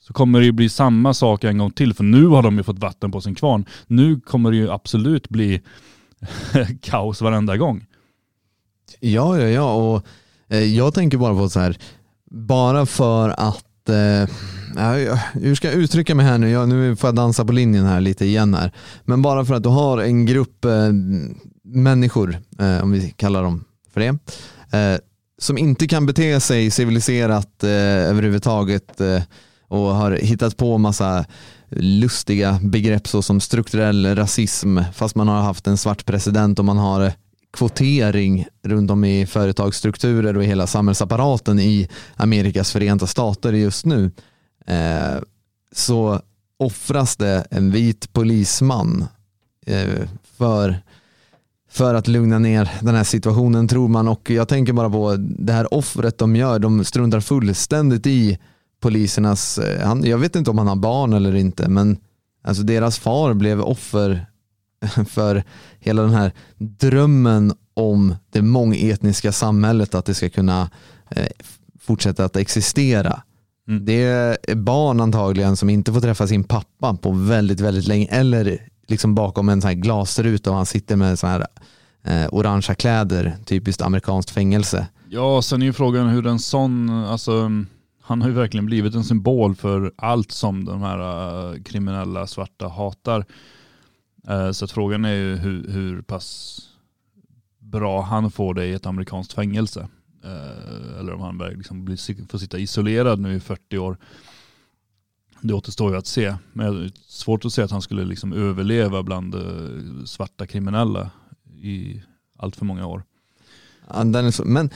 så kommer det ju bli samma sak en gång till. För nu har de ju fått vatten på sin kvarn. Nu kommer det ju absolut bli kaos varenda gång. Ja, ja, ja. Och Eh, jag tänker bara på så här, bara för att, eh, hur ska jag uttrycka mig här nu? Jag, nu får jag dansa på linjen här lite igen här. Men bara för att du har en grupp eh, människor, eh, om vi kallar dem för det, eh, som inte kan bete sig civiliserat eh, överhuvudtaget eh, och har hittat på massa lustiga begrepp såsom strukturell rasism fast man har haft en svart president och man har eh, kvotering runt om i företagsstrukturer och i hela samhällsapparaten i Amerikas förenta stater just nu. Eh, så offras det en vit polisman eh, för, för att lugna ner den här situationen tror man. Och jag tänker bara på det här offret de gör, de struntar fullständigt i polisernas, eh, han, jag vet inte om han har barn eller inte men alltså deras far blev offer för hela den här drömmen om det mångetniska samhället att det ska kunna eh, fortsätta att existera. Mm. Det är barn antagligen som inte får träffa sin pappa på väldigt, väldigt länge eller liksom bakom en sån här glasruta och han sitter med så här eh, orangea kläder, typiskt amerikanskt fängelse. Ja, sen är ju frågan hur en sån, alltså han har ju verkligen blivit en symbol för allt som de här eh, kriminella svarta hatar. Eh, så att frågan är ju hur, hur pass bra han får det i ett amerikanskt fängelse. Eh, eller om han liksom blir, får sitta isolerad nu i 40 år. Det återstår ju att se. Men det är svårt att se att han skulle liksom överleva bland eh, svarta kriminella i allt för många år. Ja, men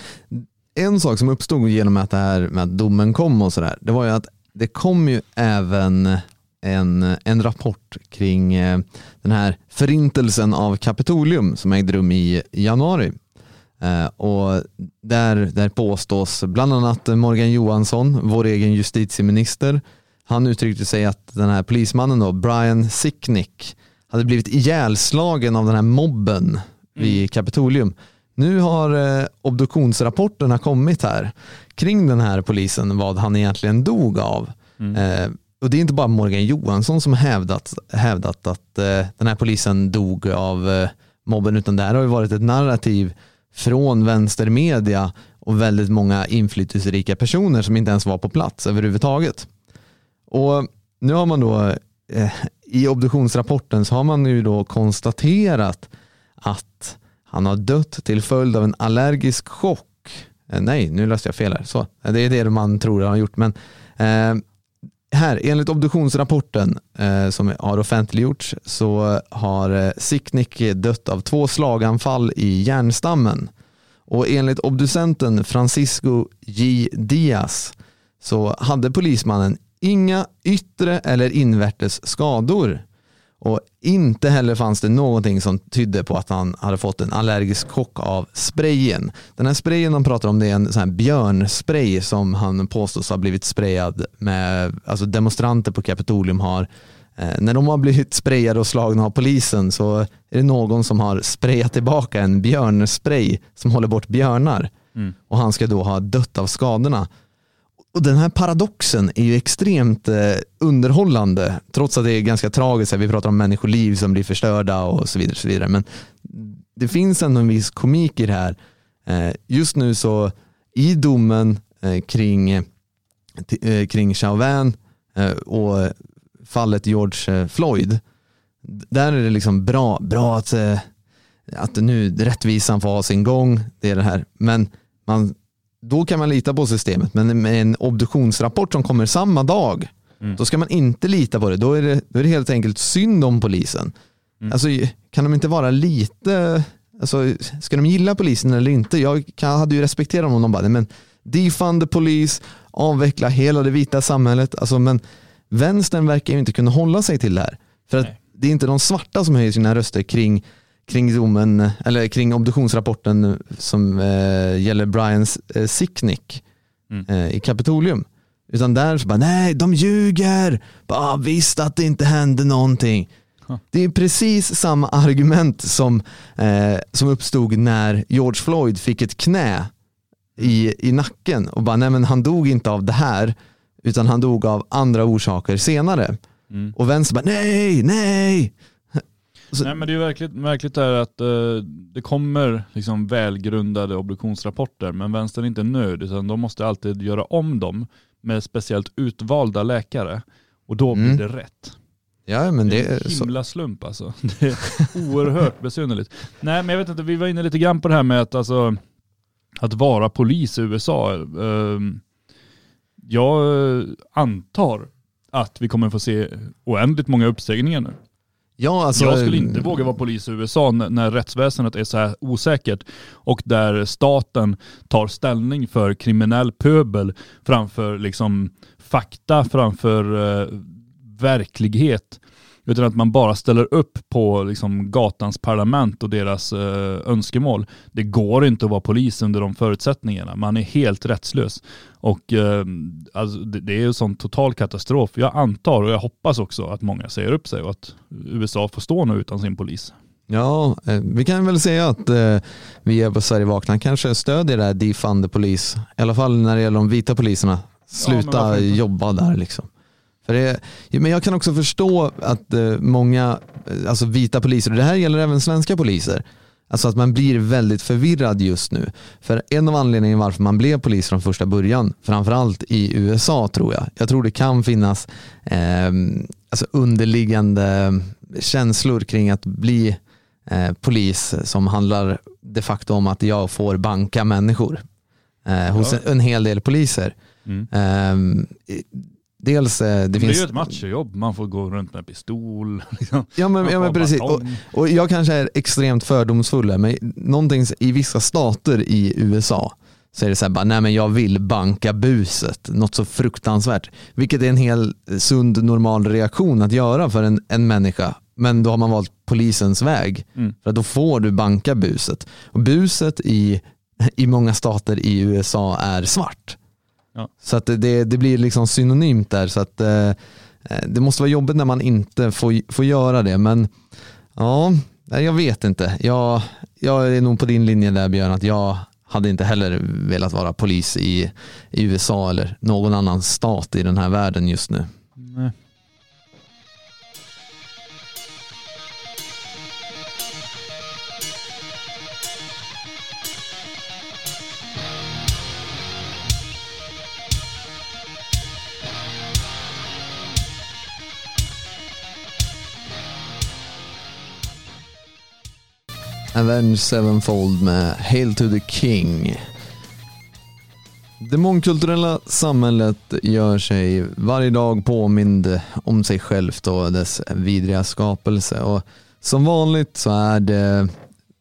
en sak som uppstod genom att, det här, med att domen kom och sådär, det var ju att det kom ju även en, en rapport kring eh, den här förintelsen av Kapitolium som ägde rum i januari. Eh, och där, där påstås bland annat Morgan Johansson, vår egen justitieminister, han uttryckte sig att den här polismannen då, Brian Sicknick, hade blivit ihjälslagen av den här mobben vid Kapitolium. Nu har eh, obduktionsrapporterna kommit här kring den här polisen, vad han egentligen dog av. Eh, och det är inte bara Morgan Johansson som hävdat, hävdat att eh, den här polisen dog av eh, mobben, utan det här har ju varit ett narrativ från vänstermedia och väldigt många inflytelserika personer som inte ens var på plats överhuvudtaget. Och nu har man då eh, i obduktionsrapporten så har man ju då konstaterat att han har dött till följd av en allergisk chock. Eh, nej, nu läste jag fel här. Så, det är det man tror han har gjort. Men eh, här, enligt obduktionsrapporten eh, som har offentliggjorts så har eh, Sicknick dött av två slaganfall i hjärnstammen. Och enligt obducenten Francisco J. Diaz så hade polismannen inga yttre eller invärtes skador. Och inte heller fanns det någonting som tydde på att han hade fått en allergisk chock av sprayen. Den här sprayen de pratar om det är en sån här björnspray som han påstås ha blivit sprayad med, alltså demonstranter på Kapitolium har eh, när de har blivit sprayade och slagna av polisen så är det någon som har sprayat tillbaka en björnspray som håller bort björnar Mm. och han ska då ha dött av skadorna. Och den här paradoxen är ju extremt eh, underhållande trots att det är ganska tragiskt. Vi pratar om människoliv som blir förstörda och så vidare. Så vidare. Men det finns ändå en viss komik i det här. Eh, just nu så i domen eh, kring, eh, kring Chauvin eh, och fallet George eh, Floyd, där är det liksom bra, bra att, eh, att nu rättvisan får ha sin gång, det är det här. Men man, då kan man lita på systemet, men med en obduktionsrapport som kommer samma dag, Mm. då ska man inte lita på det. Då är det, då är det helt enkelt synd om polisen. Mm. Alltså, kan de inte vara lite, alltså, ska de gilla polisen eller inte? Jag kan, hade ju respekterat om de bara, men defund the police, avveckla hela det vita samhället. Alltså, men vänstern verkar ju inte kunna hålla sig till det här. För att Nej. det är inte de svarta som höjer sina röster kring, kring domen, eller kring obduktionsrapporten som eh, gäller Brian eh, Sicknick Mm. eh, i Kapitolium. Utan där så bara, nej de ljuger, bara, visst att det inte hände någonting. Huh. Det är precis samma argument som, eh, som uppstod när George Floyd fick ett knä i, i nacken och bara, nej men han dog inte av det här utan han dog av andra orsaker senare. Mm. Och vänster bara, nej, nej. Så- Nej men det är verkligt, märkligt är att eh, det kommer liksom välgrundade obduktionsrapporter men vänstern är inte nöjd utan de måste alltid göra om dem med speciellt utvalda läkare och då blir Mm. det rätt. Ja men Det det är en så. himla slump alltså. Det är oerhört besynnerligt. Nej men jag vet inte, vi var inne lite grann på det här med att, alltså, att vara polis i USA. Ehm, Jag eh, antar att vi kommer få se oändligt många uppsägningar nu. Ja, alltså, jag skulle inte våga vara polis i USA när, rättsväsendet är så här osäkert och där staten tar ställning för kriminell pöbel framför liksom fakta, framför eh, verklighet. Utan att man bara ställer upp på liksom gatans parlament och deras eh, önskemål. Det går inte att vara polis under de förutsättningarna. Man är helt rättslös. Och eh, alltså, det, det är ju sån total katastrof. Jag antar och jag hoppas också att många säger upp sig och att USA får stå nu utan sin polis. Ja, eh, vi kan väl säga att eh, vi är på Sverige Vakna kanske stödjer det här defund police. I alla fall när det gäller de vita poliserna. Sluta inte? jobba där liksom. För det, ja, men jag kan också förstå att eh, många eh, alltså vita poliser, och det här gäller även svenska poliser, alltså att man blir väldigt förvirrad just nu. För en av anledningarna varför man blev polis från första början, framförallt i USA tror jag, jag tror det kan finnas eh, alltså underliggande känslor kring att bli eh, polis som handlar de facto om att jag får banka människor eh, hos en, en hel del poliser. Mm. Dels, eh, det Det, finns... är ju ett machojobb. Man får gå runt med pistol. Liksom. Ja men, ja, men precis. Och, och jag kanske är extremt fördomsfull här, men någonting i vissa stater i USA så är det så här, bara, nej men jag vill banka buset, något så fruktansvärt. Vilket är en hel sund normal reaktion att göra för en, en människa. Men då har man valt polisens väg. Mm. För då får du banka buset. Och buset i, i många stater i USA är svart. Ja. Så att det, det blir liksom synonymt där. Så att eh, eh, det måste vara jobbigt när man inte får, får göra det. Men ja, jag vet inte. Jag, jag är nog på din linje där Björn, att jag hade inte heller velat vara polis i, i USA eller någon annan stat i den här världen just nu. Nej. Avenged Sevenfold med Hail to the King. Det mångkulturella samhället gör sig varje dag påmind om sig självt och dess vidriga skapelse. Och som vanligt så är det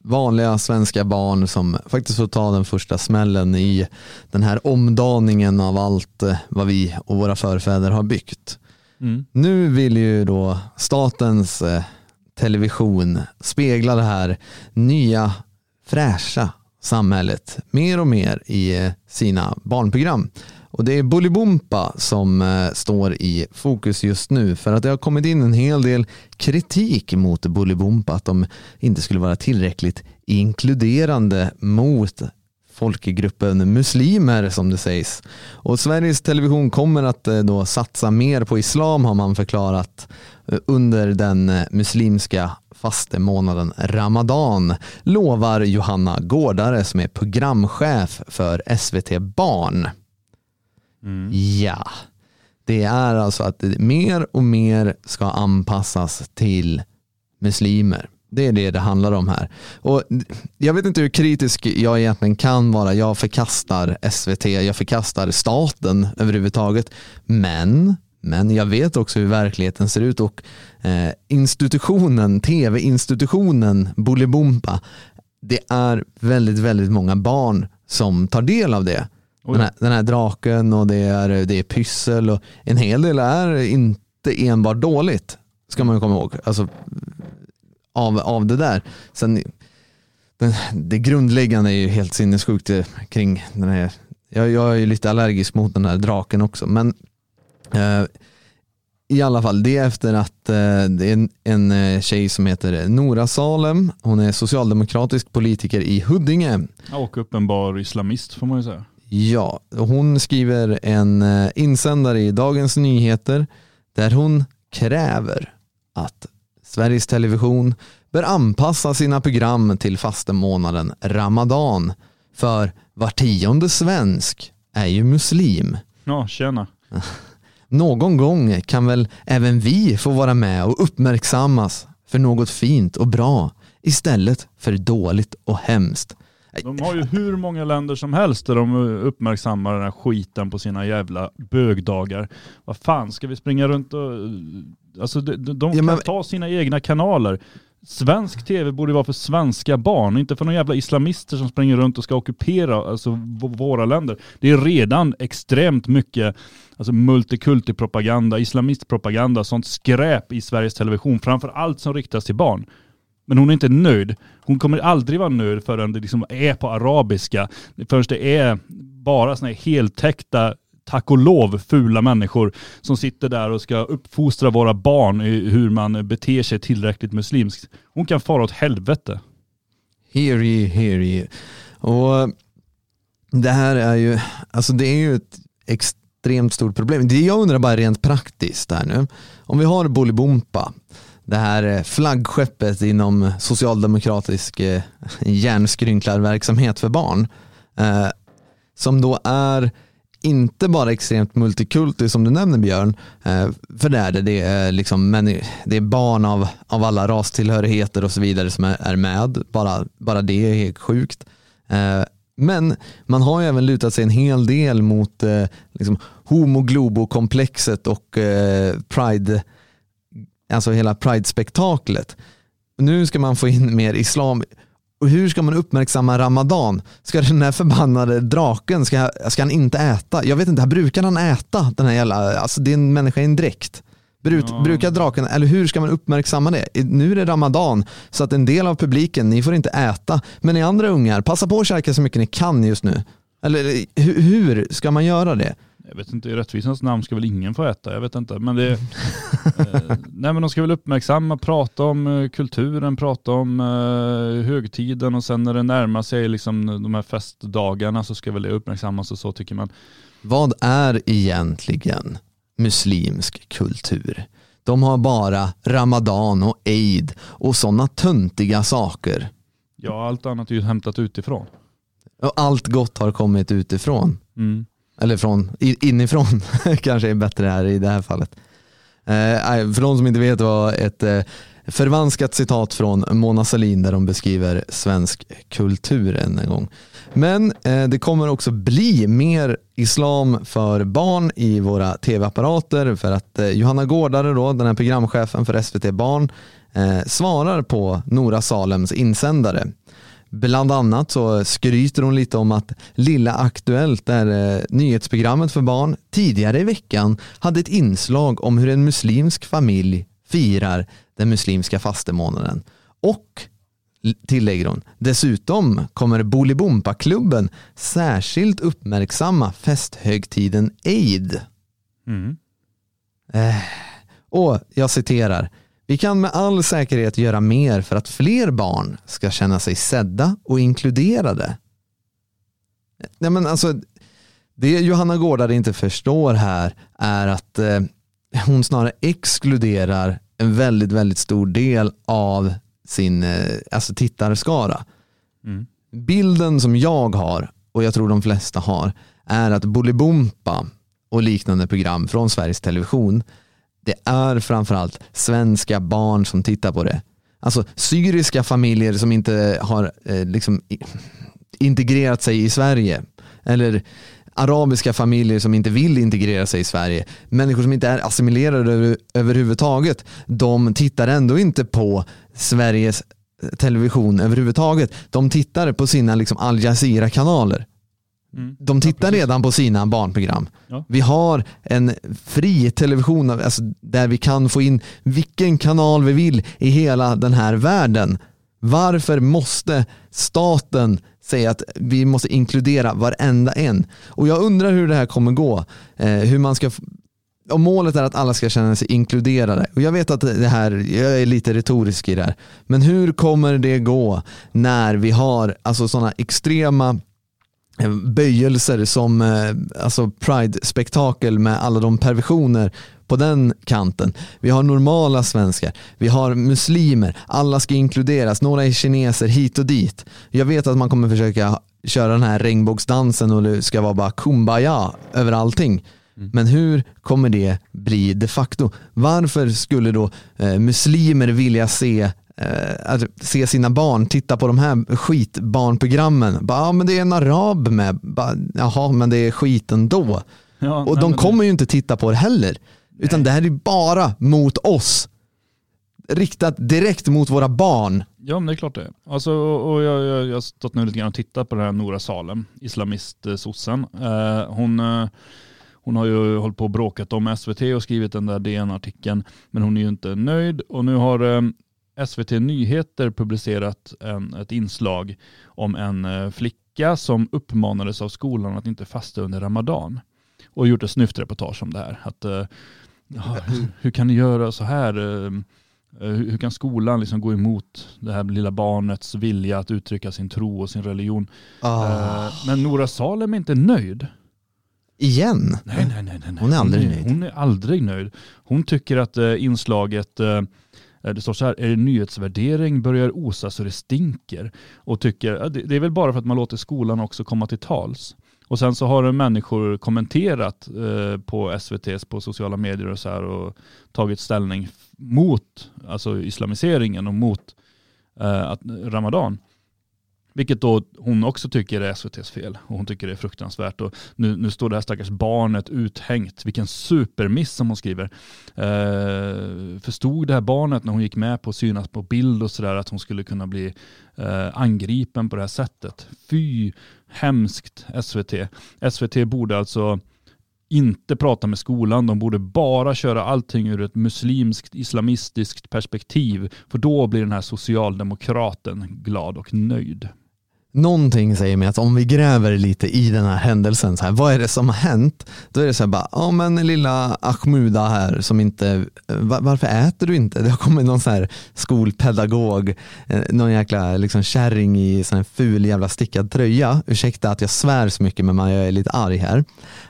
vanliga svenska barn som faktiskt får ta den första smällen i den här omdaningen av allt eh, vad vi och våra förfäder har byggt. Mm. Nu vill ju då statens eh, television speglar det här nya fräscha samhället mer och mer i eh, sina barnprogram. Och det är Bolibompa som eh, står i fokus just nu för att det har kommit in en hel del kritik mot Bolibompa att de inte skulle vara tillräckligt inkluderande mot folkgruppen muslimer som det sägs. Och Sveriges Television kommer att eh, då satsa mer på islam har man förklarat under den eh, muslimska fastemånaden Ramadan lovar Johanna Gårdare som är programchef för SVT Barn. Mm. Ja, det är alltså att mer och mer ska anpassas till muslimer. Det är det det handlar om här. Och jag vet inte hur kritisk jag egentligen kan vara. Jag förkastar SVT, jag förkastar staten överhuvudtaget. Men, men jag vet också hur verkligheten ser ut och eh, institutionen, tv-institutionen Bolibompa, det är väldigt, väldigt många barn som tar del av det. Oj. Den här, den här draken och det är, det är pyssel och en hel del är inte enbart dåligt. Ska man komma ihåg. Alltså, av, av det där. Sen, den, det grundläggande är ju helt sinnessjukt eh, kring den här. Jag, jag är ju lite allergisk mot den här draken också. Men i alla fall, det är efter att eh, det är en, en eh, tjej som heter Nora Salem. Hon är socialdemokratisk politiker i Huddinge. Och uppenbar islamist får man ju säga. Ja, hon skriver en eh, insändare i Dagens Nyheter där hon kräver att Sveriges Television bör anpassa sina program till fastemånaden Ramadan. För var tionde svensk är ju muslim. Ja, tjena. Någon gång kan väl även vi få vara med och uppmärksammas för något fint och bra istället för dåligt och hemskt. De har ju hur många länder som helst där de uppmärksammar den här skiten på sina jävla bögdagar. Vad fan, ska vi springa runt och... Alltså de, de de Ja, kan men- ta sina egna kanaler. Svensk tv borde vara för svenska barn, inte för några jävla islamister som springer runt och ska ockupera alltså, våra länder. Det är redan extremt mycket alltså, multikulti-propaganda, islamistpropaganda, sånt skräp i Sveriges Television, framför allt som riktas till barn. Men hon är inte nöjd. Hon kommer aldrig vara nöjd förrän det liksom är på arabiska. Förrän det är bara såna här heltäckta, tack och lov, fula människor som sitter där och ska uppfostra våra barn i hur man beter sig tillräckligt muslimskt. Hon kan fara åt helvete. Hear ye, hear ye. Och det här är ju, alltså det är ju ett extremt stort problem. Det jag undrar bara rent praktiskt här nu. Om vi har Bolibompa, det här flaggskeppet inom socialdemokratisk eh, hjärnskrynklarverksamhet för barn. Eh, som då är inte bara extremt multikulti som du nämner Björn, eh, för det är det, det är, liksom, men det är barn av, av alla rastillhörigheter och så vidare som är, är med, bara, bara det är helt sjukt. Eh, men man har ju även lutat sig en hel del mot eh, liksom, homo globo-komplexet och eh, pride, alltså hela pride-spektaklet. Nu ska man få in mer islam. Och hur ska man uppmärksamma ramadan? Ska den här förbannade draken, ska, ska han inte äta? Jag vet inte, brukar han äta den här jävla, alltså det är en människa i en dräkt. Bruk, Ja. Brukar draken, eller hur ska man uppmärksamma det? Nu är det ramadan, så att en del av publiken, ni får inte äta. Men ni andra ungar, passa på att käka så mycket ni kan just nu. Eller hur, hur ska man göra det? Jag vet inte, i rättvisans namn ska väl ingen få äta, jag vet inte. Men det, eh, nej men de ska väl uppmärksamma, prata om eh, kulturen, prata om eh, högtiden och sen när det närmar sig liksom, de här festdagarna så ska väl det uppmärksammas och så tycker man. Vad är egentligen muslimsk kultur? De har bara ramadan och eid och sådana töntiga saker. Ja, allt annat är ju hämtat utifrån. Och allt gott har kommit utifrån. Mm. Eller från, inifrån kanske är bättre här i det här fallet. Eh, för de som inte vet var ett eh, förvanskat citat från Mona Sahlin där de beskriver svensk kultur än en gång. Men eh, det kommer också bli mer islam för barn i våra tv-apparater för att eh, Johanna Gårdare, då, den här programchefen för SVT Barn, eh, svarar på Nora Salems insändare. Bland annat så skryter hon lite om att Lilla Aktuellt, där eh, nyhetsprogrammet för barn, tidigare i veckan hade ett inslag om hur en muslimsk familj firar den muslimska fastemånaden. Och tillägger hon, dessutom kommer Bolibompa-klubben särskilt uppmärksamma festhögtiden Eid. Mm. Och jag citerar, vi kan med all säkerhet göra mer för att fler barn ska känna sig sedda och inkluderade. Nej, men alltså, det Johanna Gårdare inte förstår här är att eh, hon snarare exkluderar en väldigt, väldigt stor del av sin eh, alltså tittarskara. Mm. Bilden som jag har, och jag tror de flesta har, är att Bolibompa och liknande program från Sveriges Television, det är framförallt svenska barn som tittar på det. Alltså syriska familjer som inte har eh, liksom, integrerat sig i Sverige. Eller arabiska familjer som inte vill integrera sig i Sverige. Människor som inte är assimilerade över, överhuvudtaget. De tittar ändå inte på Sveriges television överhuvudtaget. De tittar på sina liksom, Al Jazeera-kanaler. Mm. De tittar precis. redan på sina barnprogram. Ja. Vi har en fri television alltså, där vi kan få in vilken kanal vi vill i hela den här världen. Varför måste staten säga att vi måste inkludera varenda en? Och jag undrar hur det här kommer gå. Eh, hur man ska om målet är att alla ska känna sig inkluderade. Och jag vet att det här, jag är lite retorisk i det här. Men hur kommer det gå när vi har alltså sådana extrema böjelser som eh, alltså Pride-spektakel med alla de perversioner på den kanten. Vi har normala svenskar, vi har muslimer, alla ska inkluderas, några är kineser hit och dit. Jag vet att man kommer försöka köra den här regnbågsdansen och det ska vara bara kumbaya över allting. Men hur kommer det bli de facto? Varför skulle då eh, muslimer vilja se eh, att se sina barn titta på de här skitbarnprogrammen. Bara, ja, men det är en arab med. Bara, Jaha, men det är skit ändå. Ja, Och nej, de men det- kommer ju inte titta på det heller. Utan det här är bara mot oss. Riktat direkt mot våra barn. Ja men det är klart det. Alltså, och och jag, jag, jag har stått nu lite grann och tittat på den här Nora Salem, islamist-sossen. Eh, hon, eh, hon har ju hållit på och bråkat om SVT och skrivit den där DN-artikeln. Men hon är ju inte nöjd och nu har eh, SVT Nyheter publicerat en, ett inslag om en eh, flicka som uppmanades av skolan att inte fasta under Ramadan. Och gjort ett snyftreportage om det här. Att, eh, ja, hur, hur kan ni göra så här? Eh, Hur hur kan skolan liksom gå emot det här lilla barnets vilja att uttrycka sin tro och sin religion? Eh, Men Nora Salem är inte nöjd. Igen? Nej, nej, nej. nej. Hon är aldrig hon nöjd. Hon är aldrig nöjd. Hon tycker att inslaget, Eh, det står så här, är det nyhetsvärdering börjar osa så det stinker. Och tycker, det, är väl bara för att man låter skolan också komma till tals. Och sen så har människor kommenterat eh, på SVTs på sociala medier och så här och tagit ställning mot alltså islamiseringen och mot eh, att, Ramadan. Vilket då hon också tycker är SVTs fel och hon tycker det är fruktansvärt. Och nu, nu står det här stackars barnet uthängt. Vilken supermiss som hon skriver. Eh, förstod det här barnet när hon gick med på att synas på bild och sådär att hon skulle kunna bli eh, angripen på det här sättet. Fy, hemskt SVT. SVT borde alltså inte prata med skolan. De borde bara köra allting ur ett muslimskt, islamistiskt perspektiv. För då blir den här socialdemokraten glad och nöjd. Någonting säger mig att om vi gräver lite i den här händelsen, så här, vad är det som har hänt? Då är det så här bara, ja men lilla Ahmuda här som inte, eh, var, varför äter du inte? Det har kommit någon så här skolpedagog, eh, någon jäkla liksom kärring i sån här ful jävla stickad tröja, ursäkta att jag svär så mycket men jag är lite arg här.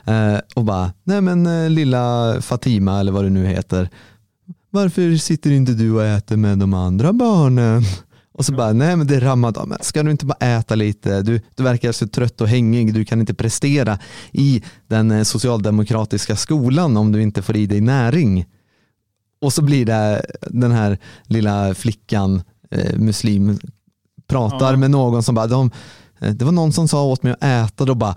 Eh, och bara, nej men eh, lilla Fatima eller vad det nu heter, varför sitter inte du och äter med de andra barnen? Och så bara, nej men det är ramadan, men ska du inte bara äta lite? Du, du verkar så trött och hängig, du kan inte prestera i den eh, socialdemokratiska skolan om du inte får i dig näring. Och så blir det den här lilla flickan, eh, muslim, pratar Ja. med någon som bara, de, eh, det var någon som sa åt mig att äta, då bara,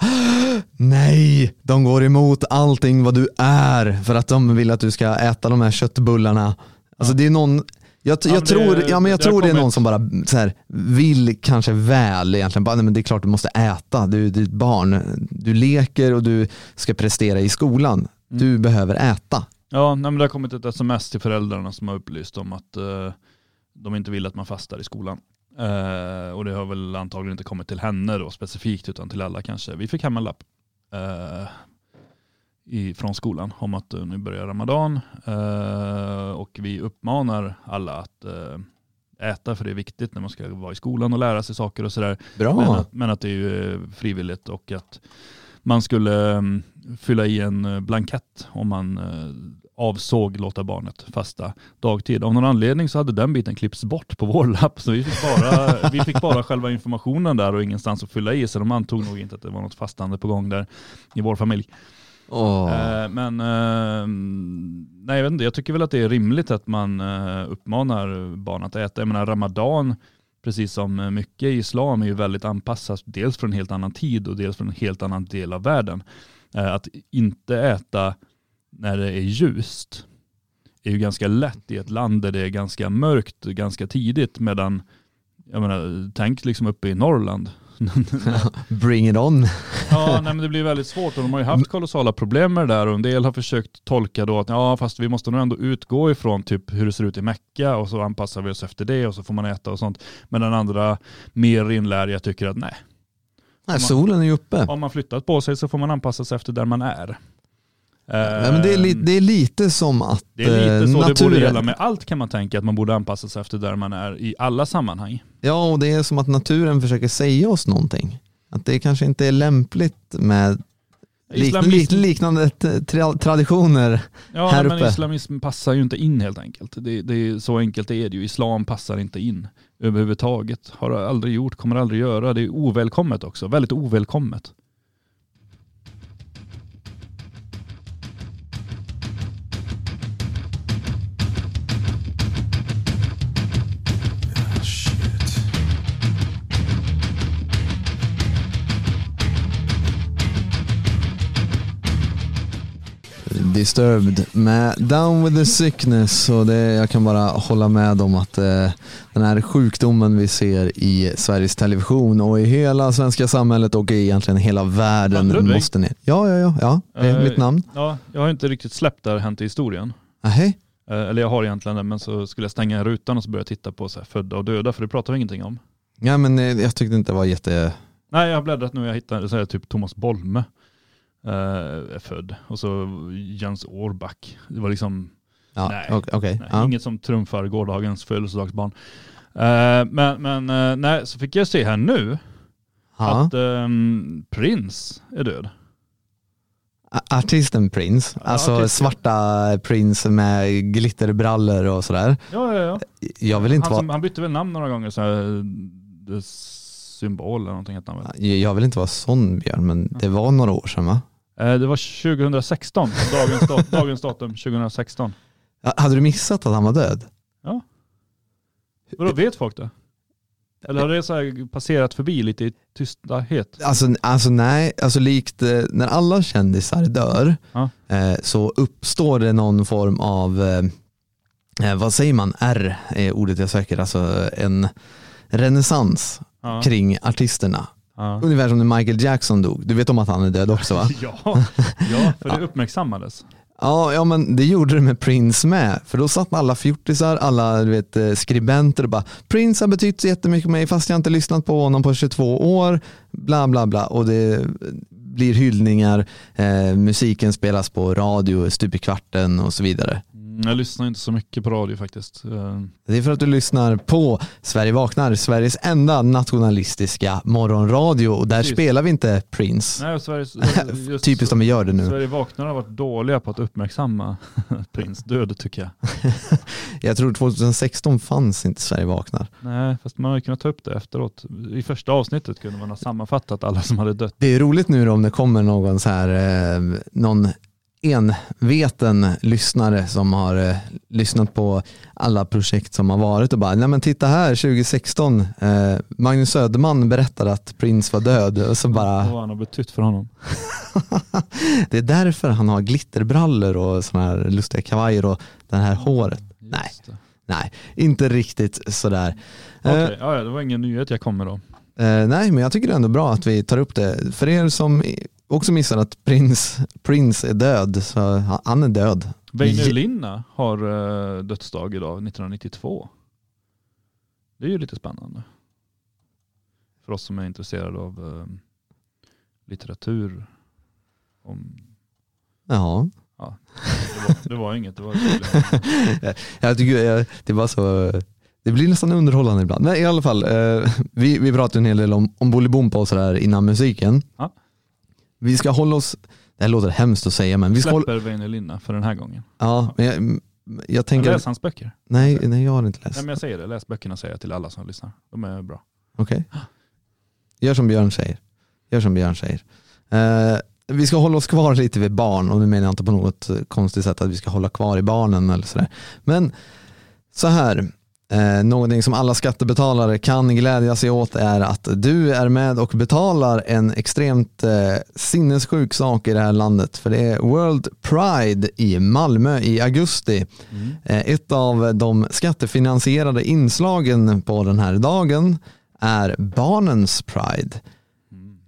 nej, de går emot allting vad du är för att de vill att du ska äta de här köttbullarna. Alltså det är någon, jag, jag det- tror, ja, men jag det tror det är någon som bara så här, vill kanske väl egentligen. Bara, nej, men det är klart du måste äta, du, du är ett barn. Du leker och du ska prestera i skolan. Du behöver äta. Ja, nej, men det har kommit ett sms till föräldrarna som har upplyst om att eh, de inte vill att man fastar i skolan. Eh, och det har väl antagligen inte kommit till henne då specifikt utan till alla kanske. Vi fick hem en lapp eh, i, från skolan om att eh, nu börjar Ramadan eh, och vi uppmanar alla att eh, äta för det är viktigt när man ska vara i skolan och lära sig saker och sådär. Men, Bra. att, men att det är ju eh, frivilligt och att man skulle mm, fylla i en eh, blankett om man avsåg låta barnet fasta dagtid. Av någon anledning så hade den biten klippts bort på vår lapp så vi fick bara, vi fick bara själva informationen där och ingenstans att fylla i så de antog nog inte att det var något fastande på gång där i vår familj. Oh. Eh, men eh, nej, jag, vet inte, jag tycker väl att det är rimligt att man eh, uppmanar barn att äta. Jag menar ramadan, precis som mycket i islam, är ju väldigt anpassat dels från en helt annan tid och dels från en helt annan del av världen. Eh, att inte äta när det är ljust är ju ganska lätt i ett land där det är ganska mörkt ganska tidigt medan, jag menar, tänk liksom uppe i Norrland. Bring it on. Ja, nej, men det blir väldigt svårt och de har ju haft kolossala problem med det där och en del har försökt tolka då att ja, fast vi måste nog ändå utgå ifrån typ hur det ser ut i Mecka och så anpassar vi oss efter det och så får man äta och sånt. Men den andra mer inlärda tycker att nej, Nej, solen är ju uppe. har man flyttat på sig så får man anpassa sig efter där man är. Nej, men det, är li, det är lite som att det är lite eh, så det borde naturen- gälla med allt kan man tänka, att man borde anpassa sig efter där man är i alla sammanhang. Ja, och det är som att naturen försöker säga oss någonting. Att det kanske inte är lämpligt med Islamism- lik, liknande tra, traditioner. Ja, här men uppe. islamism passar ju inte in helt enkelt. Det, det är, så enkelt är det ju. Islam passar inte in överhuvudtaget. Har aldrig gjort, kommer aldrig göra. Det är ovälkommet också. Väldigt ovälkommet. Disturbed med Down with the sickness och det, jag kan bara hålla med om att eh, den här sjukdomen vi ser i Sveriges Television och i hela svenska samhället och i egentligen hela världen Ja, måste ner. Ja, ja, ja, ja. det är Eh, mitt namn. Ja, jag har inte riktigt släppt det här Hänt i historien. Ahej. Eh, Eller jag har egentligen det, men så skulle jag stänga rutan och så börja titta på så här, födda och döda, för det pratar vi ingenting om. Ja, men eh, jag tyckte inte det var jätte... Nej, jag har bläddrat nu och jag hittade så här, typ Thomas Bolme är född. Och så Jens Årback. Det var liksom Ja, Nej. ok- okej. Nej, Ja. Inget som trumfar gårdagens födelsedagsbarn. Eh, men men eh, nej, så fick jag se här nu Ja. att ehm, Prince är död. Artisten Prince, Ja, alltså artisten. svarta Prince med glitterbrallor och sådär. Ja, ja, ja. Jag vill inte Han, vara som, han bytte väl namn några gånger, så här, symbol eller någonting hette han väl. Jag vill inte vara sån Björn, men det var några år sedan va? Eh, det var 2016, dagens, dagens datum 2016. Ja, Hade du missat att han var död? Vadå, vet folk det? Eller har det så här passerat förbi lite i tysthet? Alltså, alltså nej, alltså likt eh, när alla kändisar dör Ja. eh, så uppstår det någon form av, eh, vad säger man, R är ordet jag söker, alltså en renässans Ja. kring artisterna. Ja. Ungefär som när Michael Jackson dog. Du vet om att han är död också va? ja, ja, för det uppmärksammades. Ja, ja men det gjorde det med Prince med. För då satt alla fjortisar, alla du vet, eh, skribenter och bara Prince har betytt jättemycket för mig fast jag inte lyssnat på honom på 22 år. Bla bla bla. Och det blir hyllningar, eh, musiken spelas på radio stup i kvarten och så vidare. Mm, Jag lyssnar inte så mycket på radio faktiskt. Eh, Det är för att du lyssnar på Sverige vaknar, Sveriges enda nationalistiska morgonradio och där Precis. spelar vi inte Prince. Nej, Sveriges, just, Typiskt om vi gör det nu. Sverige vaknar har varit dåliga på att uppmärksamma Prins död tycker jag. Jag tror 2016 fanns inte Sverige vaknar. Nej, fast man har ju kunnat ta upp det efteråt. I första avsnittet kunde man ha sammanfattat alla som hade dött. Det är roligt nu då om det kommer någon så här, eh, någon enveten lyssnare som har eh, lyssnat på alla projekt som har varit och bara, nej men titta här 2016, eh, Magnus Söderman berättade att Prince var död och så bara, Vad han har betytt för honom. det är därför han har glitterbrallor och såna här lustiga kavajer och det här håret. Nej. Just det. Nej, inte riktigt sådär. Okej, Eh, ja, ja, det var ingen nyhet jag kom med då. Eh, nej, men jag tycker det är ändå bra att vi tar upp det. För er som också missar att Prince, Prince är död, så han- är död. Väinö Linna har uh, dödsdag idag, 1992. Det är ju lite spännande. För oss som är intresserade av eh, litteratur. Om, Ja. ja, det, var, det var inget. Det var jag tycker jag, det var så, det blir nästan underhållande ibland. Men i alla fall, eh, vi, vi pratade en hel del om, om Bolibompa och sådär innan musiken. Ja. Vi ska hålla oss, det här låter hemskt att säga men vi ska hålla, släpper Väinö Linna för den här gången. ja, men jag, jag tänker, läs hans böcker. nej, nej jag har inte läst. Nej, men jag säger det, läs böckerna säger jag till alla som lyssnar. De är bra. Okej. Gör som Björn säger. Gör som Björn säger. Eh, vi ska hålla oss kvar lite vid barn och nu menar jag inte på något konstigt sätt att vi ska hålla kvar i barnen eller sådär. Men så här, eh, någonting som alla skattebetalare kan glädja sig åt är att du är med och betalar en extremt eh, sinnessjuk sak i det här landet. För det är World Pride i Malmö i augusti. Eh, ett av de skattefinansierade inslagen på den här dagen är barnens Pride.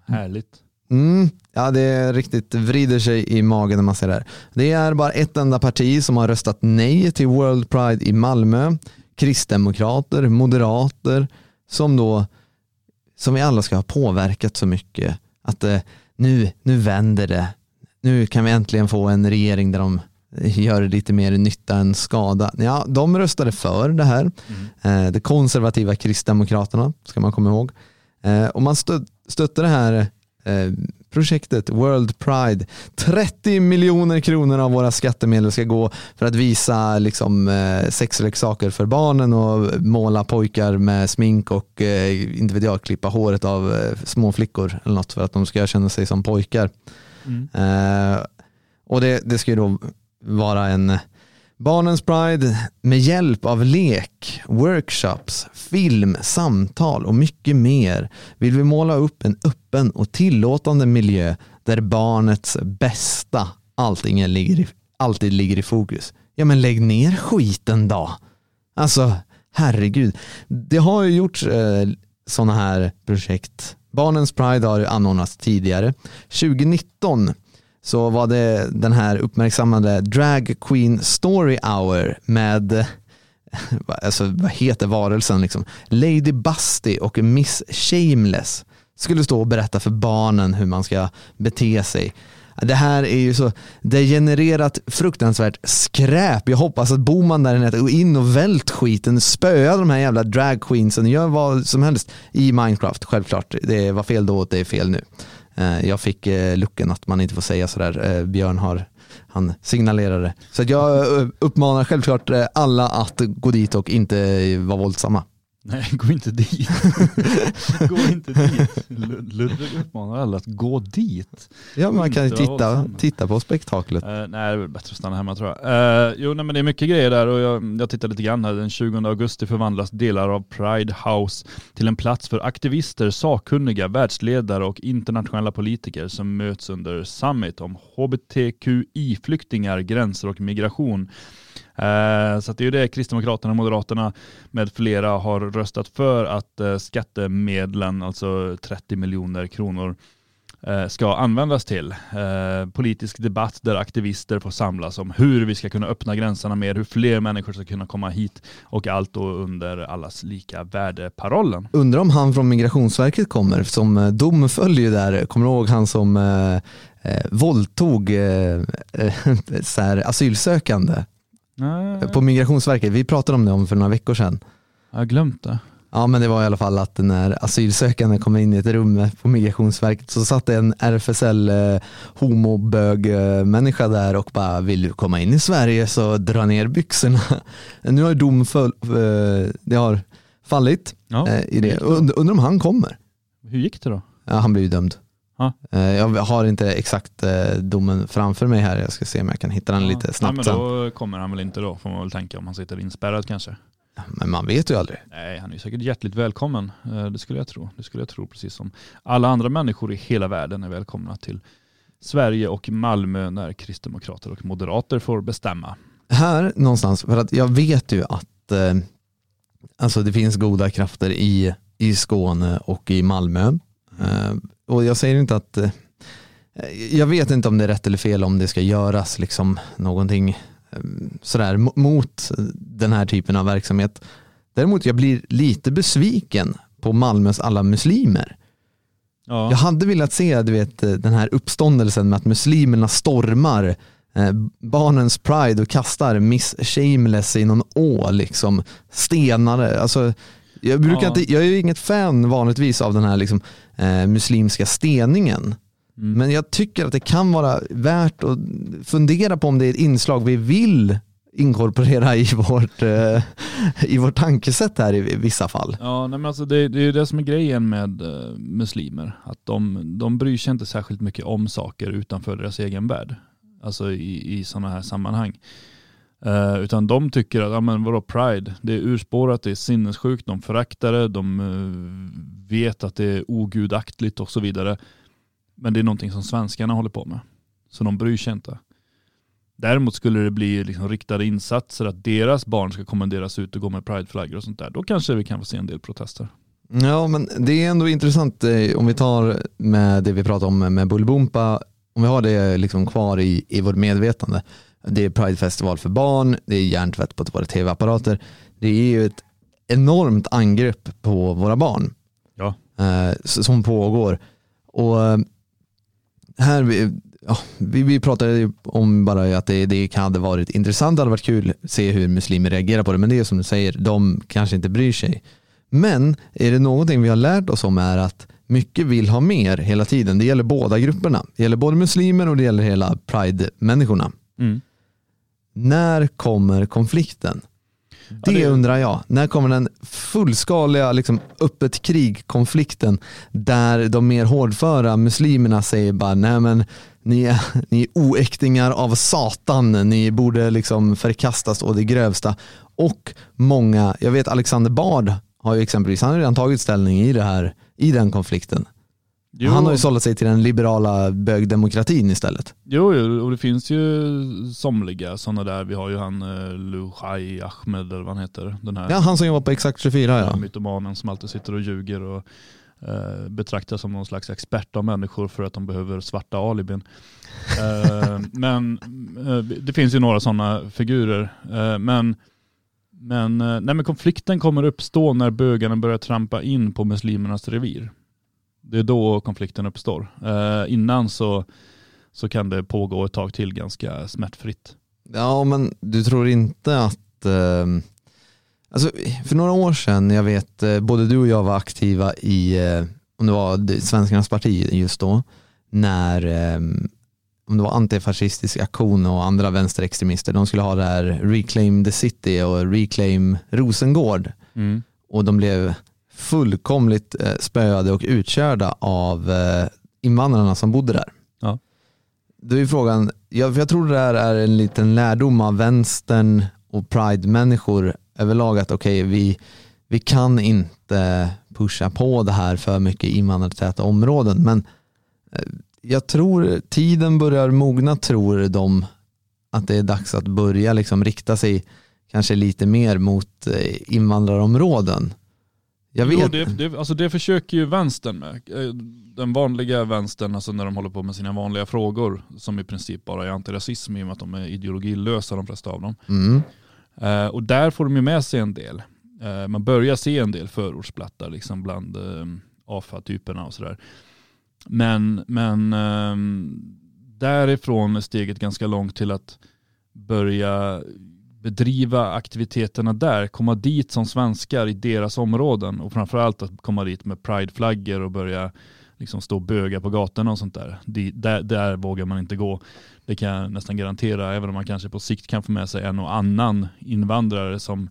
Härligt. Mm, ja, det är riktigt vrider sig i magen när man ser det här. Det är bara ett enda parti som har röstat nej till World Pride i Malmö. Kristdemokrater, moderater, som då som vi alla ska ha påverkat så mycket. Att eh, nu, nu vänder det. Nu kan vi äntligen få en regering där de gör lite mer nytta än skada. Ja, de röstade för det här. Eh, det konservativa Kristdemokraterna ska man komma ihåg. Eh, och man stö stötte det här eh, projektet World Pride. 30 miljoner kronor av våra skattemedel ska gå för att visa liksom, eh, sexleksaker för barnen och måla pojkar med smink och eh, inte vet jag, klippa håret av eh, små flickor eller något för att de ska känna sig som pojkar. Mm. Eh, och det, det ska ju då vara en Barnens Pride med hjälp av lek, workshops, film, samtal och mycket mer vill vi måla upp en öppen och tillåtande miljö där barnets bästa allting ligger i, alltid ligger i fokus. Ja men lägg ner skiten då. Alltså herregud. Det har ju gjorts eh, sådana här projekt. Barnens Pride har ju anordnats tidigare. 2019 så var det den här uppmärksammade Drag Queen Story Hour med alltså, vad heter varelsen liksom? Lady Busty och Miss Shameless skulle stå och berätta för barnen hur man ska bete sig. Det här är ju så degenererat fruktansvärt skräp. Jag hoppas att Boman där inne går in och vält skiten, spöa de här jävla dragqueensen gör vad som helst i Minecraft. Självklart, det var fel då och det är fel nu. Eh, jag fick eh, lucken att man inte får säga sådär. Eh, Björn har han signalerade. Så jag eh, uppmanar självklart eh, alla att gå dit och inte vara våldsamma. Nej, gå inte dit. gå inte dit. Lud- Ludvig uppmanar alla att gå dit. Ja, man kan ju titta, titta på spektaklet. Eh, nej, det är bättre att stanna hemma tror jag. Uh, jo, nej, men det är mycket grejer där och jag, jag tittar lite grann här. Den 20 augusti förvandlas delar av Pride House till en plats för aktivister, sakkunniga, världsledare och internationella politiker som möts under Summit om hbtqi-flyktingar, gränser och migration. Eh, så att det är ju det Kristdemokraterna och Moderaterna med flera har röstat för att eh, skattemedlen, alltså 30 miljoner kronor, eh, ska användas till. Politisk debatt där aktivister får samlas om hur vi ska kunna öppna gränserna mer, hur fler människor ska kunna komma hit och allt då under allas lika värde-parollen. Undrar om han från Migrationsverket kommer som dom följer där. Kommer du ihåg han som eh, våldtog eh, så här, asylsökande på Migrationsverket? Vi pratade om det om för några veckor sedan. jag har glömt det. Ja men det var i alla fall att när asylsökande kom in i ett rum på Migrationsverket så satt en RFSL eh, homobög eh, människa där och bara vill du komma in i Sverige så dra ner byxorna. Nu har ju dom föll, eh, det har fallit Ja, eh, i det. Undrar om han kommer? Hur gick det då? Ja, han blir ju dömd. Ja. Eh, Jag har inte exakt eh, domen framför mig här. Jag ska se om jag kan hitta den lite Ja, snabbt men sen. då kommer han väl inte då, får man väl tänka om han sitter inspärrad kanske. Men man vet ju aldrig. Nej, han är ju säkert hjärtligt välkommen. Eh, Det skulle jag tro. Det skulle jag tro, precis som alla andra människor i hela världen är välkomna till Sverige och Malmö när kristdemokrater och moderater får bestämma. Här någonstans, för att jag vet ju att eh, alltså det finns goda krafter i, i Skåne och i Malmö. Eh, och jag säger inte att eh, jag vet inte om det är rätt eller fel om det ska göras liksom någonting eh, sådär mo- mot den här typen av verksamhet. Däremot jag blir lite besviken på Malmös alla muslimer. Ja, Jag hade velat se du vet, eh, den här uppståndelsen med att muslimerna stormar eh, barnens pride och kastar Miss Shameless i någon å, liksom stenare. Alltså, jag, brukar Ja. inte, jag är ju inget fan vanligtvis av den här liksom, eh, muslimska steningen. mm. Men jag tycker att det kan vara värt att fundera på om det är ett inslag vi vill inkorporera i vårt, eh, i vårt tankesätt här i vissa fall. Ja, nej men alltså det, det är ju det som är grejen med eh, muslimer. Att de, de bryr sig inte särskilt mycket om saker utanför deras egen värld. Alltså i, i sådana här sammanhang. Eh, utan de tycker att, ja men vadå pride, det är urspårat, det är sinnessjukt, de föraktar det, de eh, vet att det är ogudaktligt och så vidare. Men det är någonting som svenskarna håller på med. Så de bryr sig inte. Däremot skulle det bli liksom riktade insatser att deras barn ska kommenderas ut och gå med prideflaggor och sånt där. Då kanske vi kan få se en del protester. Ja, men det är ändå intressant eh, om vi tar med det vi pratade om med bullbumpa, om vi har det liksom kvar i, i vårt medvetande. Det är Pridefestival för barn, det är hjärntvätt på våra tv-apparater. Det är ju ett enormt angrepp på våra barn Ja. eh, som pågår. Och eh, här, vi, ja, vi, vi pratade om bara att det, det hade varit intressant, det hade varit kul att se hur muslimer reagerar på det, men det är som du säger, de kanske inte bryr sig. Men är det någonting vi har lärt oss om är att mycket vill ha mer hela tiden. Det gäller båda grupperna. Det gäller både muslimer och det gäller hela pride-människorna. Mm. När kommer konflikten? Det, det- undrar jag. När kommer den fullskaliga liksom, öppet krig-konflikten där de mer hårdföra muslimerna säger bara nej men ni är, ni är oäktingar av satan, ni borde liksom förkastas å det grövsta. Och många, jag vet Alexander Bard har ju exempelvis, han har redan tagit ställning i det här, i den konflikten. Jo, Han har ju sållat sig till den liberala bögdemokratin istället. jo, jo, och det finns ju somliga sådana där. Vi har ju han eh, Luhai Ahmed eller vad han heter. Den här Ja, han som jobbar på Exakt 24 ja. mytomanen som alltid sitter och ljuger och eh, betraktas som någon slags expert av människor för att de behöver svarta alibin. Eh, men eh, det finns ju några sådana figurer. Eh, men men, eh, nej, men konflikten kommer uppstå när bögarna börjar trampa in på muslimernas revir. Det är då konflikten uppstår. Eh, innan så, så kan det pågå ett tag till ganska smärtfritt. Ja, men du tror inte att... Eh, alltså, för några år sedan, jag vet, eh, både du och jag var aktiva i, eh, om det var Svenskarnas parti just då, när eh, om det var antifascistisk aktion och andra vänsterextremister, de skulle ha det här Reclaim the City och Reclaim Rosengård och de blev fullkomligt eh, spöade och utkörda av eh, invandrarna som bodde där. Ja. Då är frågan, jag, jag tror det här är en liten lärdom av vänstern och pride-människor överlag att okej, vi, vi kan inte pusha på det här för mycket i invandrartäta områden. Men eh, jag tror tiden börjar mogna, tror de, att det är dags att börja liksom rikta sig kanske lite mer mot invandrarområden. Jag vet. Jo, det, det, alltså det försöker ju vänstern med. Eh, Den vanliga vänstern, alltså när de håller på med sina vanliga frågor, som i princip bara är antirasism i och med att de är ideologilösa de flesta av dem. Mm. Eh, och där får de ju med sig en del. Eh, man börjar se en del förortsplattar liksom bland eh, AFA-typerna och sådär. Men, men ehm, därifrån är steget ganska långt till att börja bedriva aktiviteterna där, komma dit som svenskar i deras områden och framförallt att komma dit med prideflaggor och börja liksom stå och böga på gatorna och sånt där. Det, där. Där vågar man inte gå. Det kan jag nästan garantera, även om man kanske på sikt kan få med sig en och annan invandrare som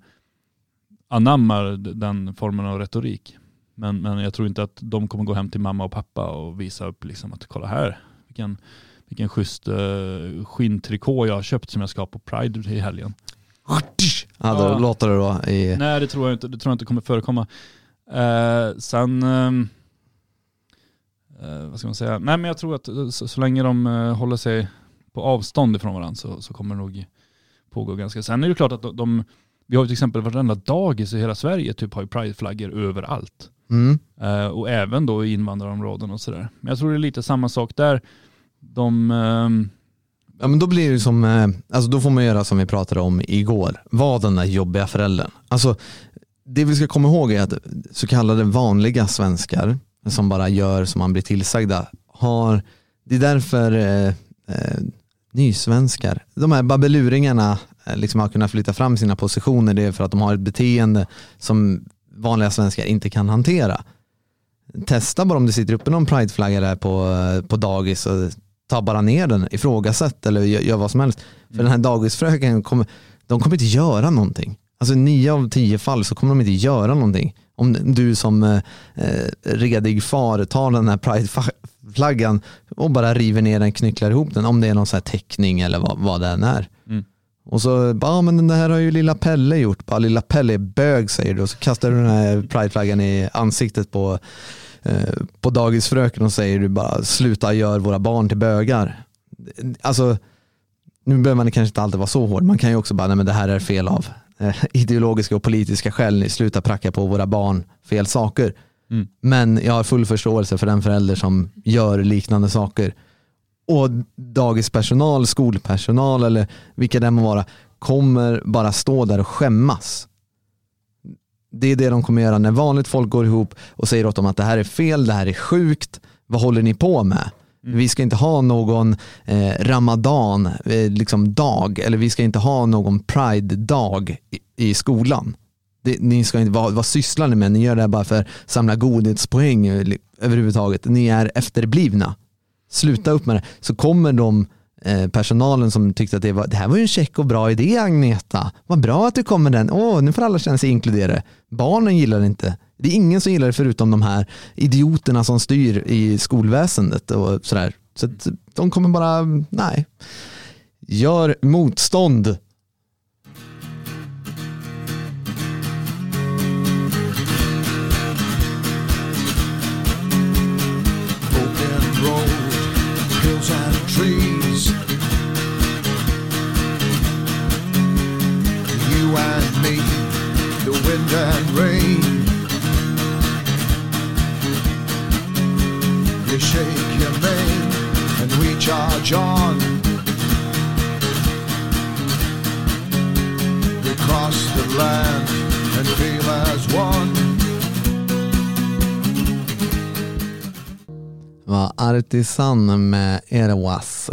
anammar den formen av retorik. Men, men jag tror inte att de kommer gå hem till mamma och pappa och visa upp liksom att kolla här, vilken, vilken schysst uh, skinntrikå jag har köpt som jag ska ha på Pride i helgen. Ja, då Ja. låter det då i... Nej det tror jag inte, det tror jag inte kommer förekomma. Eh, sen, ehm, eh, vad ska man säga, nej men jag tror att eh, så, så länge de eh, håller sig på avstånd ifrån varandra så, så kommer det nog pågå ganska. Sen är det klart att de, de vi har ju till exempel varenda dagis i hela Sverige typ har ju prideflaggor överallt. Mm. Eh, och även då i invandrarområden och sådär. Men jag tror det är lite samma sak där. De, ehm, Ja men då blir det som, eh, alltså då får man göra som vi pratade om igår, Var den där jobbiga föräldern. Alltså det vi ska komma ihåg är att så kallade vanliga svenskar som bara gör som man blir tillsagda har, det är därför eh, eh, nysvenskar, de här babbeluringarna eh, liksom har kunnat flytta fram sina positioner, det är för att de har ett beteende som vanliga svenskar inte kan hantera. Testa bara om det sitter uppe någon prideflagga där på, eh, på dagis och ta bara ner den, ifrågasätt eller gör, gör vad som helst. För den här dagisfröken kommer, de kommer inte göra någonting. Alltså nio av tio fall så kommer de inte göra någonting. Om du som eh, eh, redig far tar den här prideflaggan och bara river ner den, knycklar ihop den, om det är någon sån här teckning eller vad, vad det än är. Mm. Och så, ja men den här har ju lilla Pelle gjort. Bara, lilla Pelle är bög säger du och så kastar du den här prideflaggan i ansiktet på, på dagisfröken och säger du bara sluta gör våra barn till bögar. Alltså, nu behöver man kanske inte alltid vara så hård. Man kan ju också bara, nej men det här är fel av eh, ideologiska och politiska skäl. Ni slutar pracka på våra barn fel saker. Mm. Men jag har full förståelse för den förälder som gör liknande saker. Och dagispersonal, skolpersonal eller vilka det må vara kommer bara stå där och skämmas. Det är det de kommer göra när vanligt folk går ihop och säger åt dem att det här är fel, det här är sjukt, vad håller ni på med? Mm. Vi ska inte ha någon eh, ramadan eh, liksom dag eller vi ska inte ha någon pride-dag i, i skolan. Det, ni ska inte, vad, vad sysslar ni med? Ni gör det här bara för att samla godhetspoäng eh, överhuvudtaget. Ni är efterblivna. Sluta upp med det. Så kommer de Eh, personalen som tyckte att det, var, det här var ju en check och bra idé Agneta. Vad bra att du kom med den. Åh, nu får alla känna sig inkluderade. Barnen gillar det inte. Det är ingen som gillar det förutom de här idioterna som styr i skolväsendet och sådär. Så att de kommer bara, nej. Gör motstånd. And rain. You shake your mane and we charge on. We cross the land and feel as one. var Artisan med Erewas.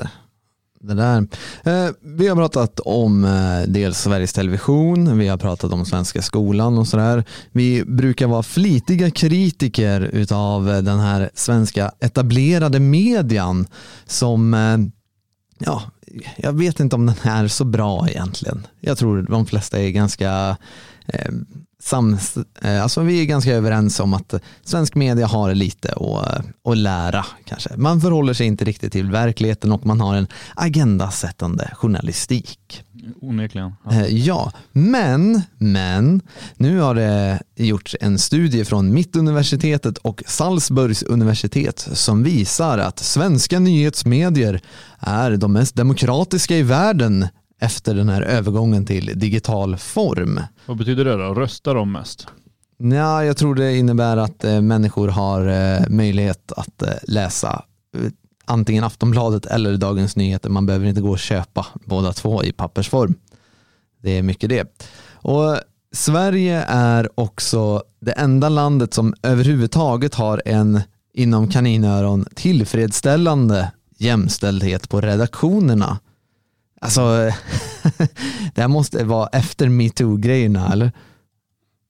Det där. Eh, vi har pratat om eh, dels Sveriges Television, vi har pratat om Svenska skolan och sådär. Vi brukar vara flitiga kritiker utav eh, den här svenska etablerade median som, eh, ja, jag vet inte om den är så bra egentligen. Jag tror de flesta är ganska sams, eh, alltså vi är ganska överens om att svensk media har lite att, att lära kanske. Man förhåller sig inte riktigt till verkligheten och man har en agendasättande journalistik. Onekligen. Ja. Eh, Ja, men, men nu har det gjorts en studie från Mittuniversitetet och Salzburgs universitet som visar att svenska nyhetsmedier är de mest demokratiska i världen efter den här övergången till digital form. Vad betyder det då? Röstar de mest? Ja, jag tror det innebär att eh, människor har eh, möjlighet att eh, läsa antingen Aftonbladet eller Dagens Nyheter. Man behöver inte gå och köpa båda två i pappersform. Det är mycket det. Och Sverige är också det enda landet som överhuvudtaget har en inom kaninöron tillfredsställande jämställdhet på redaktionerna. Alltså, det här måste vara efter metoo-grejerna eller?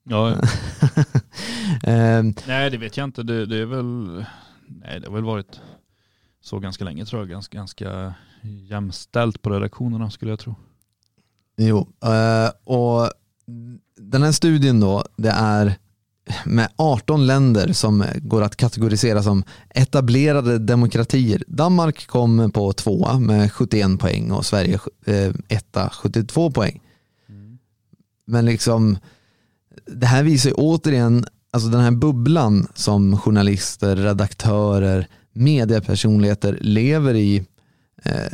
Ja, Ehm, nej det vet jag inte. Det, det är väl, nej det har väl varit så ganska länge tror jag. Ganska, ganska jämställt på redaktionerna skulle jag tro. Jo, eh, och den här studien då, det är med 18 länder som går att kategorisera som etablerade demokratier. Danmark kom på tvåa med 71 poäng och Sverige eh, etta 72 poäng. Men liksom, det här visar ju återigen, alltså den här bubblan som journalister, redaktörer, mediepersonligheter lever i. Eh,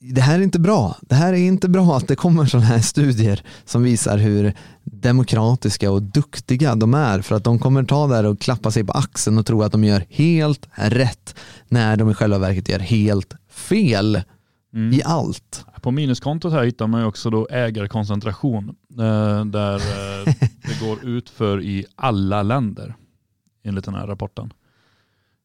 det här är inte bra. Det här är inte bra att det kommer sådana här studier som visar hur demokratiska och duktiga de är för att de kommer ta där och klappa sig på axeln och tro att de gör helt rätt när de i själva verket gör helt fel Mm. i allt. På minuskontot här hittar man ju också då ägarkoncentration eh, där eh, det går ut för i alla länder enligt den här rapporten.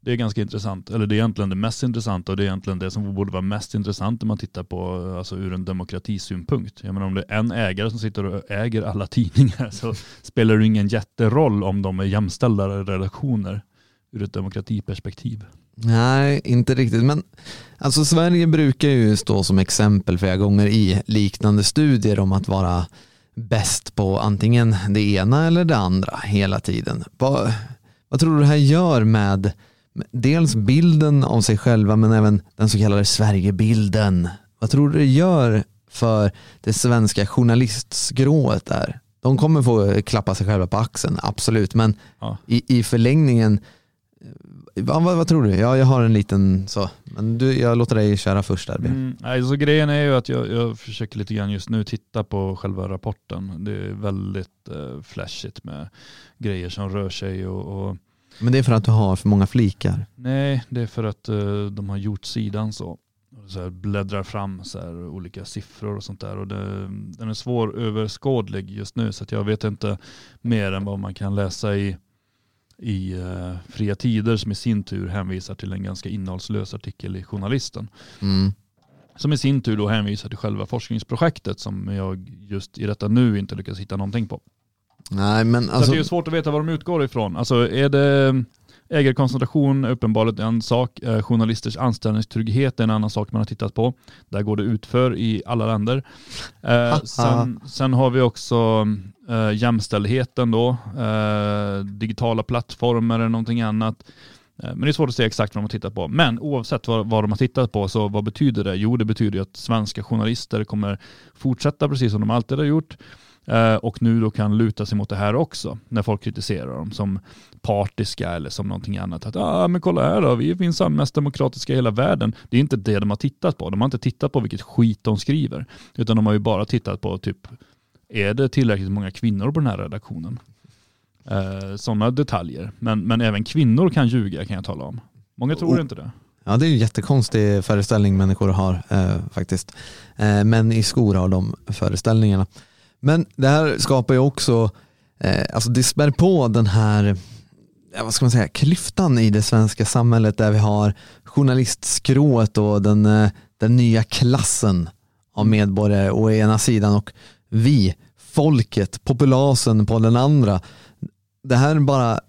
Det är ganska intressant, eller det är egentligen det mest intressanta och det är egentligen det som borde vara mest intressant när man tittar på alltså ur en demokratisynpunkt. Jag menar om det är en ägare som sitter och äger alla tidningar så spelar det ingen jätteroll om de är jämställda redaktioner. ur ett demokratiperspektiv. Nej, inte riktigt. Men alltså Sverige brukar ju stå som exempel flera gånger i liknande studier om att vara bäst på antingen det ena eller det andra hela tiden. Vad, vad tror du det här gör med med dels bilden av sig själva men även den så kallade Sverigebilden? Vad tror du det gör för det svenska journalistskrået där? De kommer få klappa sig själva på axeln, absolut. Men Ja. i, i förlängningen, eh, vad, vad, vad tror du? Ja, jag har en liten så, men du, jag låter dig köra först där. Mm. Mm, nej, så grejen är ju att jag, jag försöker lite grann just nu titta på själva rapporten. Det är väldigt eh, flashigt med grejer som rör sig och, och Men det är för att du har för många flikar. nej, det är för att eh, de har gjort sidan så. så här bläddrar fram så här olika siffror och sånt där. Och det, den är svåröverskådlig just nu så jag vet inte mer än vad man kan läsa i, i eh, Fria Tider som i sin tur hänvisar till en ganska innehållslös artikel i Journalisten. Mm. Som i sin tur då hänvisar till själva forskningsprojektet som jag just i detta nu inte lyckas hitta någonting på. Nej, men Så alltså, det är svårt att veta var de utgår ifrån. Alltså är det ägarkoncentration är uppenbarligen en sak, eh, journalisters anställningstrygghet är en annan sak man har tittat på. Där går det utför i alla länder. Eh, sen, sen har vi också eh, jämställdheten då, eh, digitala plattformar eller någonting annat. Eh, Men det är svårt att säga exakt vad de har tittat på. Men oavsett vad, vad de har tittat på, så vad betyder det? Jo, det betyder ju att svenska journalister kommer fortsätta precis som de alltid har gjort. Eh, Och nu då kan luta sig mot det här också, när folk kritiserar dem som partiska eller som någonting annat. Att ah, men kolla här då, vi finns mest demokratiska i hela världen. Det är inte det de har tittat på. De har inte tittat på vilket skit de skriver. Utan de har ju bara tittat på typ, är det tillräckligt många kvinnor på den här redaktionen? Eh, Sådana detaljer. Men, men även kvinnor kan ljuga kan jag tala om. Många tror Oh. inte det. ja, det är en jättekonstig föreställning människor har eh, faktiskt. Eh, män i skor har de föreställningarna. Men det här skapar ju också, eh, alltså det spär på den här vad ska man säga, klyftan i det svenska samhället där vi har journalistskrået och den, eh, den nya klassen av medborgare å ena sidan och vi, folket, populasen på den andra. Det här bara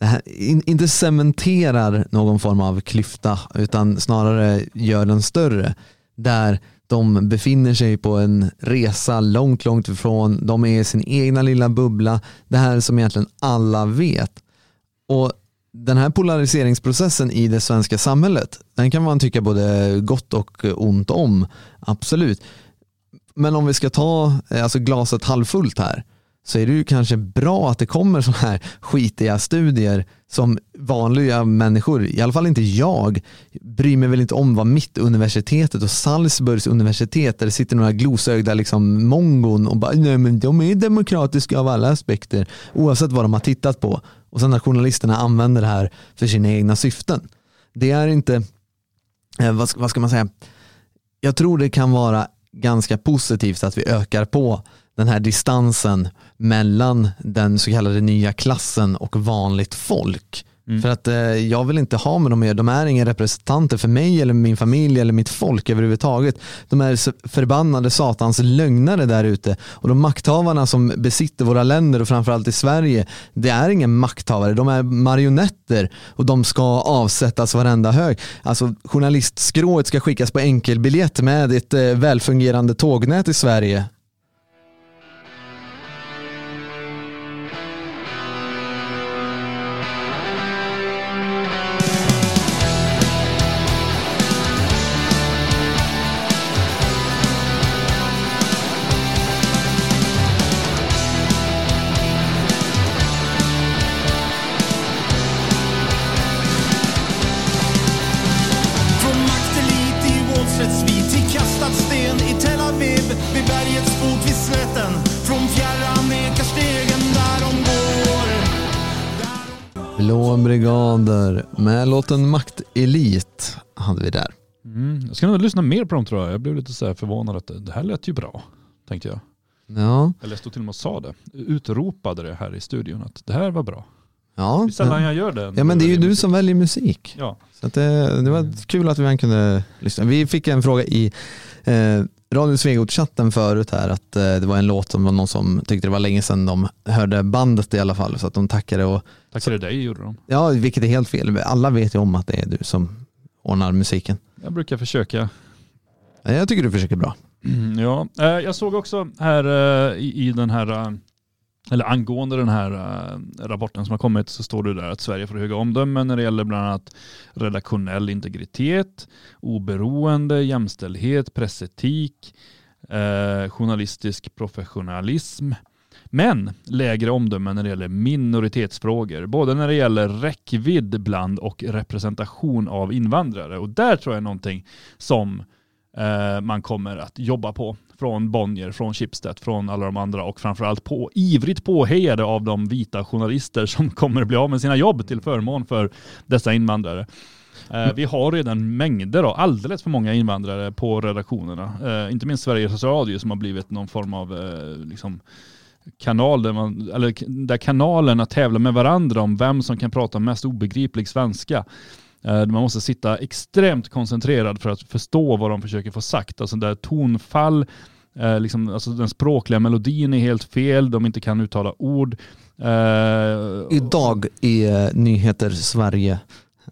det här in, inte cementerar någon form av klyfta utan snarare gör den större. Där de befinner sig på en resa långt, långt ifrån. De är i sin egna lilla bubbla. Det här som egentligen alla vet. Och den här polariseringsprocessen i det svenska samhället, den kan man tycka både gott och ont om. Absolut. Men om vi ska ta eh, alltså glaset halvfullt här, så är det ju kanske bra att det kommer sådana här skitiga studier som vanliga människor, i alla fall inte jag, bryr mig väl inte om vad mitt universitetet och Salzburgs universitet där det sitter några glosögda liksom mongon och bara nej men de är demokratiska av alla aspekter oavsett vad de har tittat på och sen när journalisterna använder det här för sina egna syften. Det är inte, eh, vad, ska, vad ska man säga, jag tror det kan vara ganska positivt att vi ökar på den här distansen mellan den så kallade nya klassen och vanligt folk. Mm. För att eh, jag vill inte ha med dem att göra. De är inga representanter för mig eller min familj eller mitt folk överhuvudtaget. De är förbannade satans lögnare där ute. Och de makthavarna som besitter våra länder och framförallt i Sverige, det är inga makthavare. De är marionetter och de ska avsättas varenda hög. Alltså journalistskrået ska skickas på enkelbiljett med ett eh, välfungerande tågnät i Sverige. Vid bergets fot vid slätten Från fjärran ekar stegen där de går Blå brigader med låten Maktelit hade vi där. Mm. Jag ska nog lyssna mer på dem tror jag. Jag blev lite så här förvånad att det, här lät ju bra, tänkte jag. Ja, Eller jag stod till och med och sa det. Utropade det här i studion att det här var bra. ja. Det är sällan jag gör det. Ja men det är ju du väljer som väljer musik. Ja. Så att det, det var kul att vi än kunde lyssna. Vi fick en fråga i eh, Radio Svegot-chatten förut här att eh, det var en låt som var någon som tyckte det var länge sedan de hörde bandet i alla fall så att de tackade och Tackade dig gjorde de. ja, vilket är helt fel. Alla vet ju om att det är du som ordnar musiken. Jag brukar försöka. Jag tycker du försöker bra. Mm, Ja, eh, jag såg också här eh, i, den här, eller angående den här eh, rapporten som har kommit så står det där att Sverige får höga omdömen när det gäller bland annat redaktionell integritet, oberoende, jämställdhet, pressetik, eh, journalistisk professionalism. Men lägre omdömen när det gäller minoritetsfrågor, både när det gäller räckvidd bland och representation av invandrare. Och där tror jag är någonting som eh, man kommer att jobba på från Bonnier, från Schibsted, från alla de andra och framförallt på, ivrigt påhejade av de vita journalister som kommer att bli av med sina jobb till förmån för dessa invandrare. Eh, vi har redan mängder av, alldeles för många invandrare på redaktionerna. Eh, inte minst Sveriges Radio som har blivit någon form av eh, liksom, kanal där, man, eller där kanalerna tävlar med varandra om vem som kan prata mest obegriplig svenska. Eh, man måste sitta extremt koncentrerad för att förstå vad de försöker få sagt. Alltså där tonfall, eh, liksom, alltså den språkliga melodin är helt fel, de inte kan uttala ord. Eh, Idag i eh, Nyheter Sverige.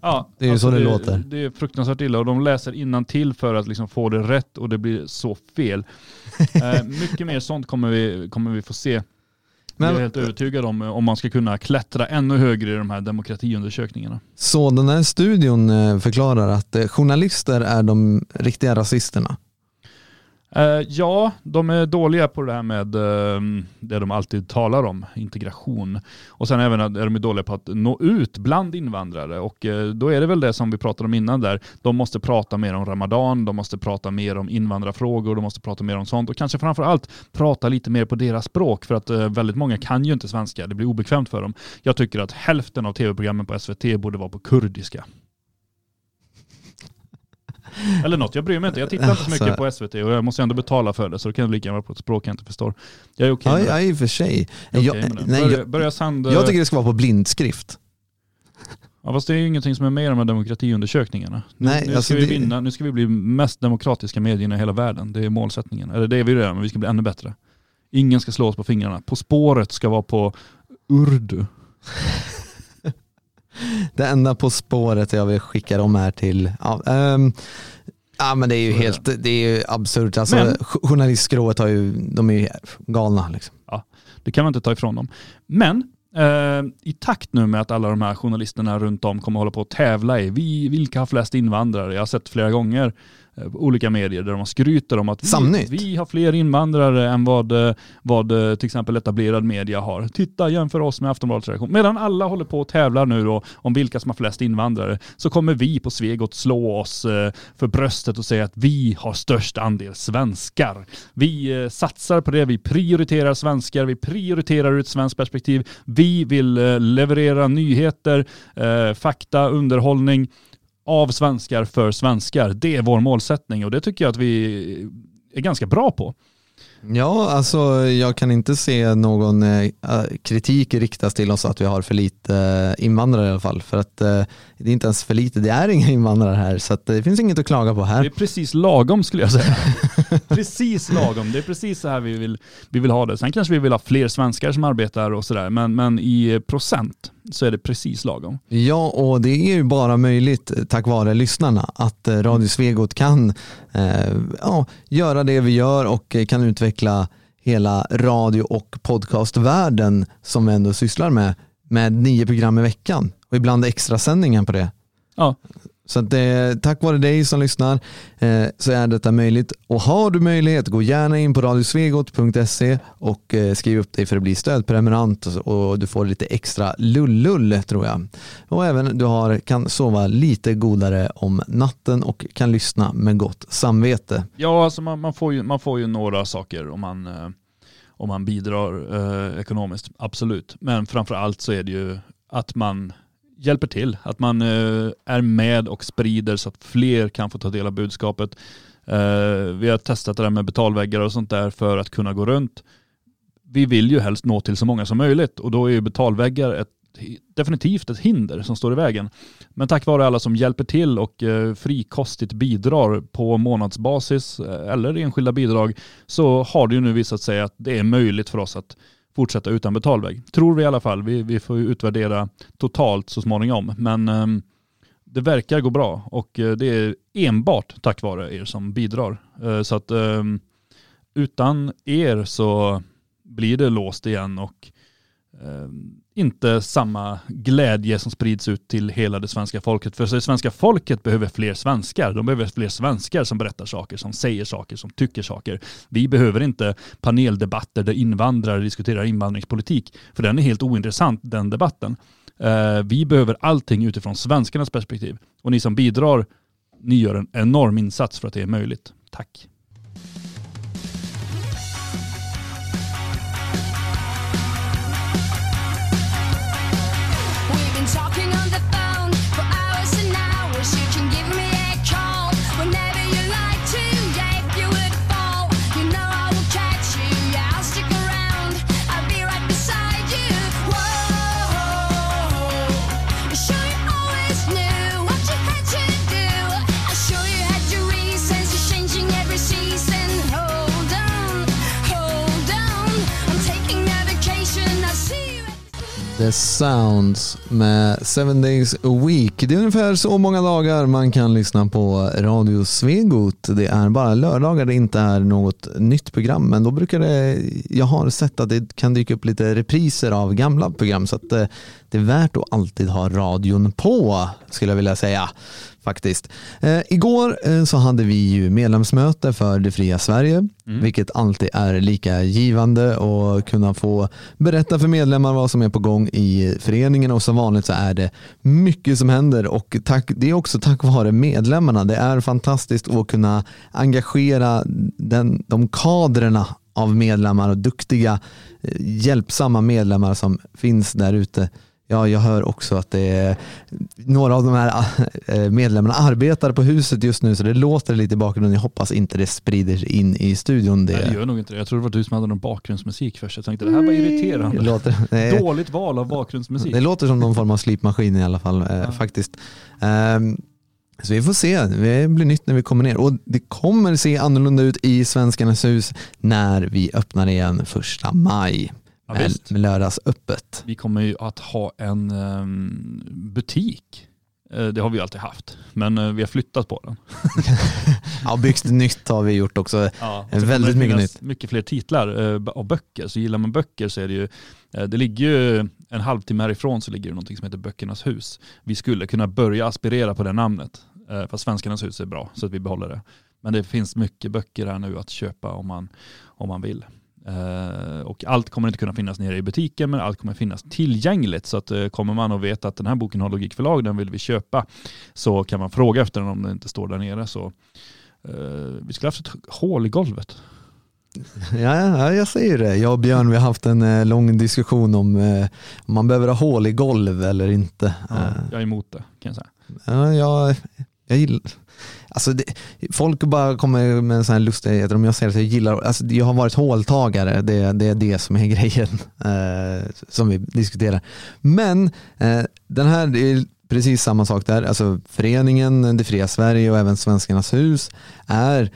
Ja, Det är ju så det låter. Det är fruktansvärt illa och de läser till för att liksom få det rätt och det blir så fel. eh, mycket mer sånt kommer vi, kommer vi få se. Men- jag är helt övertygad om om man ska kunna klättra ännu högre i de här demokratiundersökningarna. Så den här studion eh, förklarar att eh, journalister är de riktiga rasisterna. Eh, ja, de är dåliga på det här med ehm, det de alltid talar om, integration. Och sen även är de dåliga på att nå ut bland invandrare. Och eh, då är det väl det som vi pratade om innan där. De måste prata mer om Ramadan, de måste prata mer om invandrarfrågor, de måste prata mer om sånt. Och kanske framför allt prata lite mer på deras språk. För att eh, väldigt många kan ju inte svenska, det blir obekvämt för dem. Jag tycker att hälften av tv-programmen på SVT borde vara på kurdiska. Eller något, jag bryr mig inte. Jag tittar inte så mycket på SVT och jag måste ändå betala för det så då kan det lika gärna vara på ett språk jag inte förstår. Jag är okej Ja, med det. ja, i och för sig. Jag, Jag, nej, börja, sand... jag tycker det ska vara på blindskrift. ja, fast det är ju ingenting som är med i de här demokratiundersökningarna. Nu, Nej, nu, alltså ska vi det- vinna, nu ska vi bli mest demokratiska medierna i hela världen. Det är målsättningen. Eller det är vi redan, men vi ska bli ännu bättre. Ingen ska slå oss på fingrarna. På spåret ska vara på urdu. Det enda På spåret jag vill skicka dem här till, ja, ehm, ja men det är ju är helt, det är ju absurt. Alltså, Men- journalistskrået har ju, de är ju galna liksom. Det kan man inte ta ifrån dem. Men eh, i takt nu med att alla de här journalisterna runt om kommer hålla på att tävla i vi, vilka har flest invandrare. Jag har sett flera gånger olika medier där de skryter om att vi, vi har fler invandrare än vad, eh, vad eh, till exempel etablerad media har. Titta, jämför oss med Aftonbladets redaktion. Medan alla håller på att tävla nu då om vilka som har flest invandrare så kommer vi på Svegot slå oss eh, för bröstet och säga att vi har störst andel svenskar. Vi eh, satsar på det, vi prioriterar svenskar, vi prioriterar ur ett svenskt perspektiv. Vi vill eh, leverera nyheter, eh, fakta, underhållning av svenskar för svenskar. Det är vår målsättning och det tycker jag att vi är ganska bra på. Ja, alltså jag kan inte se någon eh, kritik riktas till oss att vi har för lite eh, invandrare i alla fall. För att eh, det är inte ens för lite, det är inga invandrare här. Så att, det finns inget att klaga på Det här. är precis lagom skulle jag säga. precis lagom. Det är precis så här vi vill, vi vill ha det. Sen kanske vi vill ha fler svenskar som arbetar och sådär, men, men i procent så är det precis lagom. Ja, och det är ju bara möjligt tack vare lyssnarna att Radio Svegot kan ja, göra det vi gör och kan utveckla hela radio och podcastvärlden som vi ändå sysslar med, med nio program i veckan och ibland extra sändningen på det. Ja, så att eh, tack vare dig som lyssnar eh, så är detta möjligt. Och har du möjlighet, gå gärna in på radiosvegot.se och eh, skriv upp dig för att bli stödprenumerant och, och du får lite extra lullull tror jag. Och även du har, kan sova lite godare om natten och kan lyssna med gott samvete. ja alltså man, man, får ju, man får ju några saker om man, eh, om man bidrar eh, ekonomiskt, absolut. Men framför allt så är det ju att man hjälper till, att man eh, är med och sprider så att fler kan få ta del av budskapet. Eh, vi har testat det där med betalväggar och sånt där för att kunna gå runt. Vi vill ju helst nå till så många som möjligt och då är ju betalväggar ett definitivt ett hinder som står i vägen. Men tack vare alla som hjälper till och eh, frikostigt bidrar på månadsbasis eller enskilda bidrag så har det ju nu visat sig att det är möjligt för oss att fortsätta utan betalväg. Tror vi i alla fall. Vi, vi får ju utvärdera totalt så småningom. Men ehm, det verkar gå bra och eh, det är enbart tack vare er som bidrar. Eh, Så att ehm, utan er så blir det låst igen och ehm, inte samma glädje som sprids ut till hela det svenska folket. För det svenska folket behöver fler svenskar. De behöver fler svenskar som berättar saker, som säger saker, som tycker saker. Vi behöver inte paneldebatter där invandrare diskuterar invandringspolitik. För den är helt ointressant, den debatten. Eh, vi behöver allting utifrån svenskarnas perspektiv. Och ni som bidrar, ni gör en enorm insats för att det är möjligt. Tack. The Sounds med Seven Days a Week. Det är ungefär så många dagar man kan lyssna på Radio Svegot. Det är bara lördagar det inte är något nytt program, men då brukar det, jag har sett att det kan dyka upp lite repriser av gamla program, så att det, det är värt att alltid ha radion på, skulle jag vilja säga. Faktiskt. Eh, igår eh, så hade vi ju medlemsmöte för Det fria Sverige, vilket alltid är lika givande och kunna få berätta för medlemmar vad som är på gång i föreningen och som vanligt så är det mycket som händer och tack, det är också tack vare medlemmarna. Det är fantastiskt att kunna engagera den, de kadrerna av medlemmar och duktiga eh, hjälpsamma medlemmar som finns där ute. Ja, jag hör också att det är några av de här eh, medlemmarna arbetar på huset just nu så det låter lite i bakgrunden. Jag hoppas inte det sprider sig in i studion. Det, Nej, det gör nog inte det. Jag trodde det var du som hade någon bakgrundsmusik först. Jag tänkte det här var irriterande. det låter, nej, Dåligt val av bakgrundsmusik. det låter som någon form av slipmaskin i alla fall eh, faktiskt. Ehm, så vi får se, det blir nytt när vi kommer ner och det kommer se annorlunda ut i Svenskarnas hus när vi öppnar igen första maj. Ja, med, visst. lördagsöppet. Vi kommer ju att ha en ehm, butik. Eh, Det har vi alltid haft. Men eh, vi har flyttat på den. Ja, byggt nytt har vi gjort också. Ja, väldigt mycket nytt. Mycket fler titlar eh, av böcker. Så gillar man böcker så är det ju, det ligger ju en halvtimme härifrån så ligger det någonting som heter Böckernas hus. Vi skulle kunna börja aspirera på det namnet. Fast Svenskarnas hus är bra så att vi behåller det. Men det finns mycket böcker här nu att köpa om man, om man vill. Eh, och allt kommer inte kunna finnas nere i butiken men allt kommer finnas tillgängligt. Så att eh, kommer man och vet att den här boken har Logikförlag, den vill vi köpa, så kan man fråga efter den om den inte står där nere. Så, eh, vi skulle haft ett hål i golvet. Ja, ja, jag säger det. Jag och Björn vi har haft en lång diskussion om om man behöver ha hål i golv eller inte. Ja, jag är emot det kan jag säga. Ja, jag, jag gillar, alltså det, folk bara kommer med sådana här lustigheter om jag säger att jag gillar, alltså jag har varit håltagare, det, det är det som är grejen eh, som vi diskuterar. Men eh, den här, det är precis samma sak där, alltså föreningen Det fria Sverige och även Svenskarnas hus är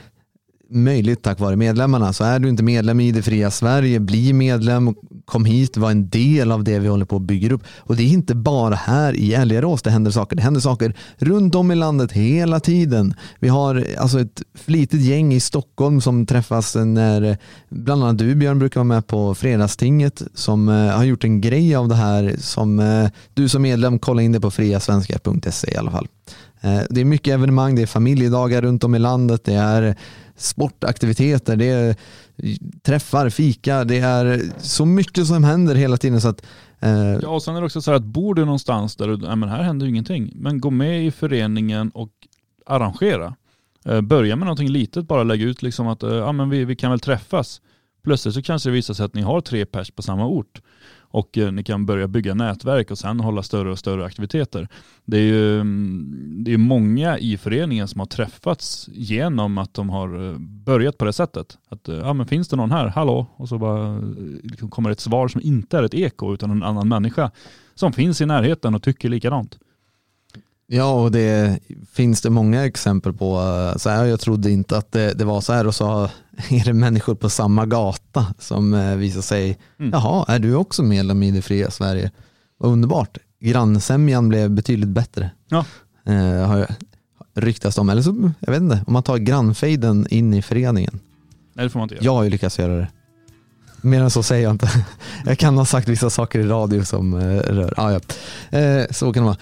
möjligt tack vare medlemmarna. Så är du inte medlem i Det fria Sverige, bli medlem, kom hit, var en del av det vi håller på att bygga upp. Och det är inte bara här i Älgarås det händer saker. Det händer saker runt om i landet hela tiden. Vi har alltså ett flitigt gäng i Stockholm som träffas när bland annat du Björn brukar vara med på fredagstinget som eh, har gjort en grej av det här som eh, du som medlem kolla in det på friasvenskar.se i alla fall. Eh, det är mycket evenemang, det är familjedagar runt om i landet, det är sportaktiviteter, det är träffar, fika, det är så mycket som händer hela tiden så att eh, Ja, och sen är det också så här att bor du någonstans där du, nej men här händer ju ingenting, men gå med i föreningen och arrangera. Eh, Börja med någonting litet, bara lägga ut liksom att eh, ja, men vi, vi kan väl träffas. Plötsligt så kanske det visar sig att ni har tre pers på samma ort och eh, ni kan börja bygga nätverk och sen hålla större och större aktiviteter. Det är ju mm, det är många i föreningen som har träffats genom att de har eh, börjat på det sättet. Att, eh, ja men finns det någon här? Hallå? Och så bara eh, liksom kommer ett svar som inte är ett eko utan en annan människa som finns i närheten och tycker likadant. Ja, och det finns det många exempel på. Så här, jag trodde inte att det, det var så här och så är det människor på samma gata som eh, visar sig, Mm. jaha, är du också medlem i det fria Sverige? Vad underbart. Grannsämjan blev betydligt bättre. Ja. Eh, har ryktats om. Eller så, jag vet inte, om man tar grannfejden in i föreningen. Nej det får man inte göra. Jag har ju lyckats göra det. Mer än så säger jag inte. Jag kan ha sagt vissa saker i radio som eh, rör, ah, ja. eh, så kan det vara.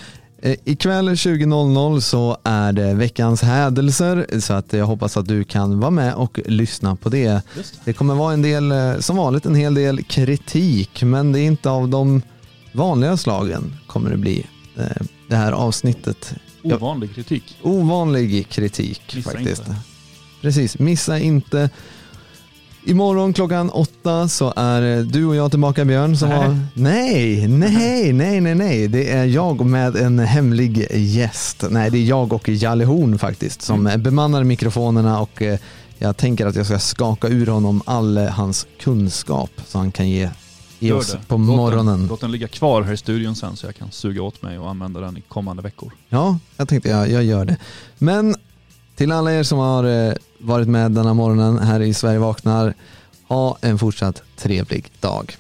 Eh, ikväll 20.00 så är det veckans hädelser så att jag hoppas att du kan vara med och lyssna på det. Just. Det kommer vara en del, eh, som vanligt en hel del kritik men det är inte av de vanliga slagen kommer det bli eh, det här avsnittet. Ovanlig kritik. Ovanlig kritik Missa faktiskt. inte. Precis, missa inte. Imorgon klockan åtta så är eh, du och jag tillbaka Björn. Som Nej. Har... Nej, nej, nej, nej, nej. Det är jag med en hemlig gäst. Nej, det är jag och Jalle Horn faktiskt som Mm. bemannar mikrofonerna och eh, jag tänker att jag ska skaka ur honom all eh, hans kunskap så han kan ge, oss på Låt Den, morgonen. låt den ligga kvar här i studion sen så jag kan suga åt mig och använda den i kommande veckor. Ja, jag tänkte jag, jag gör det. Men till alla er som har varit med denna morgonen här i Sverige vaknar, ha en fortsatt trevlig dag.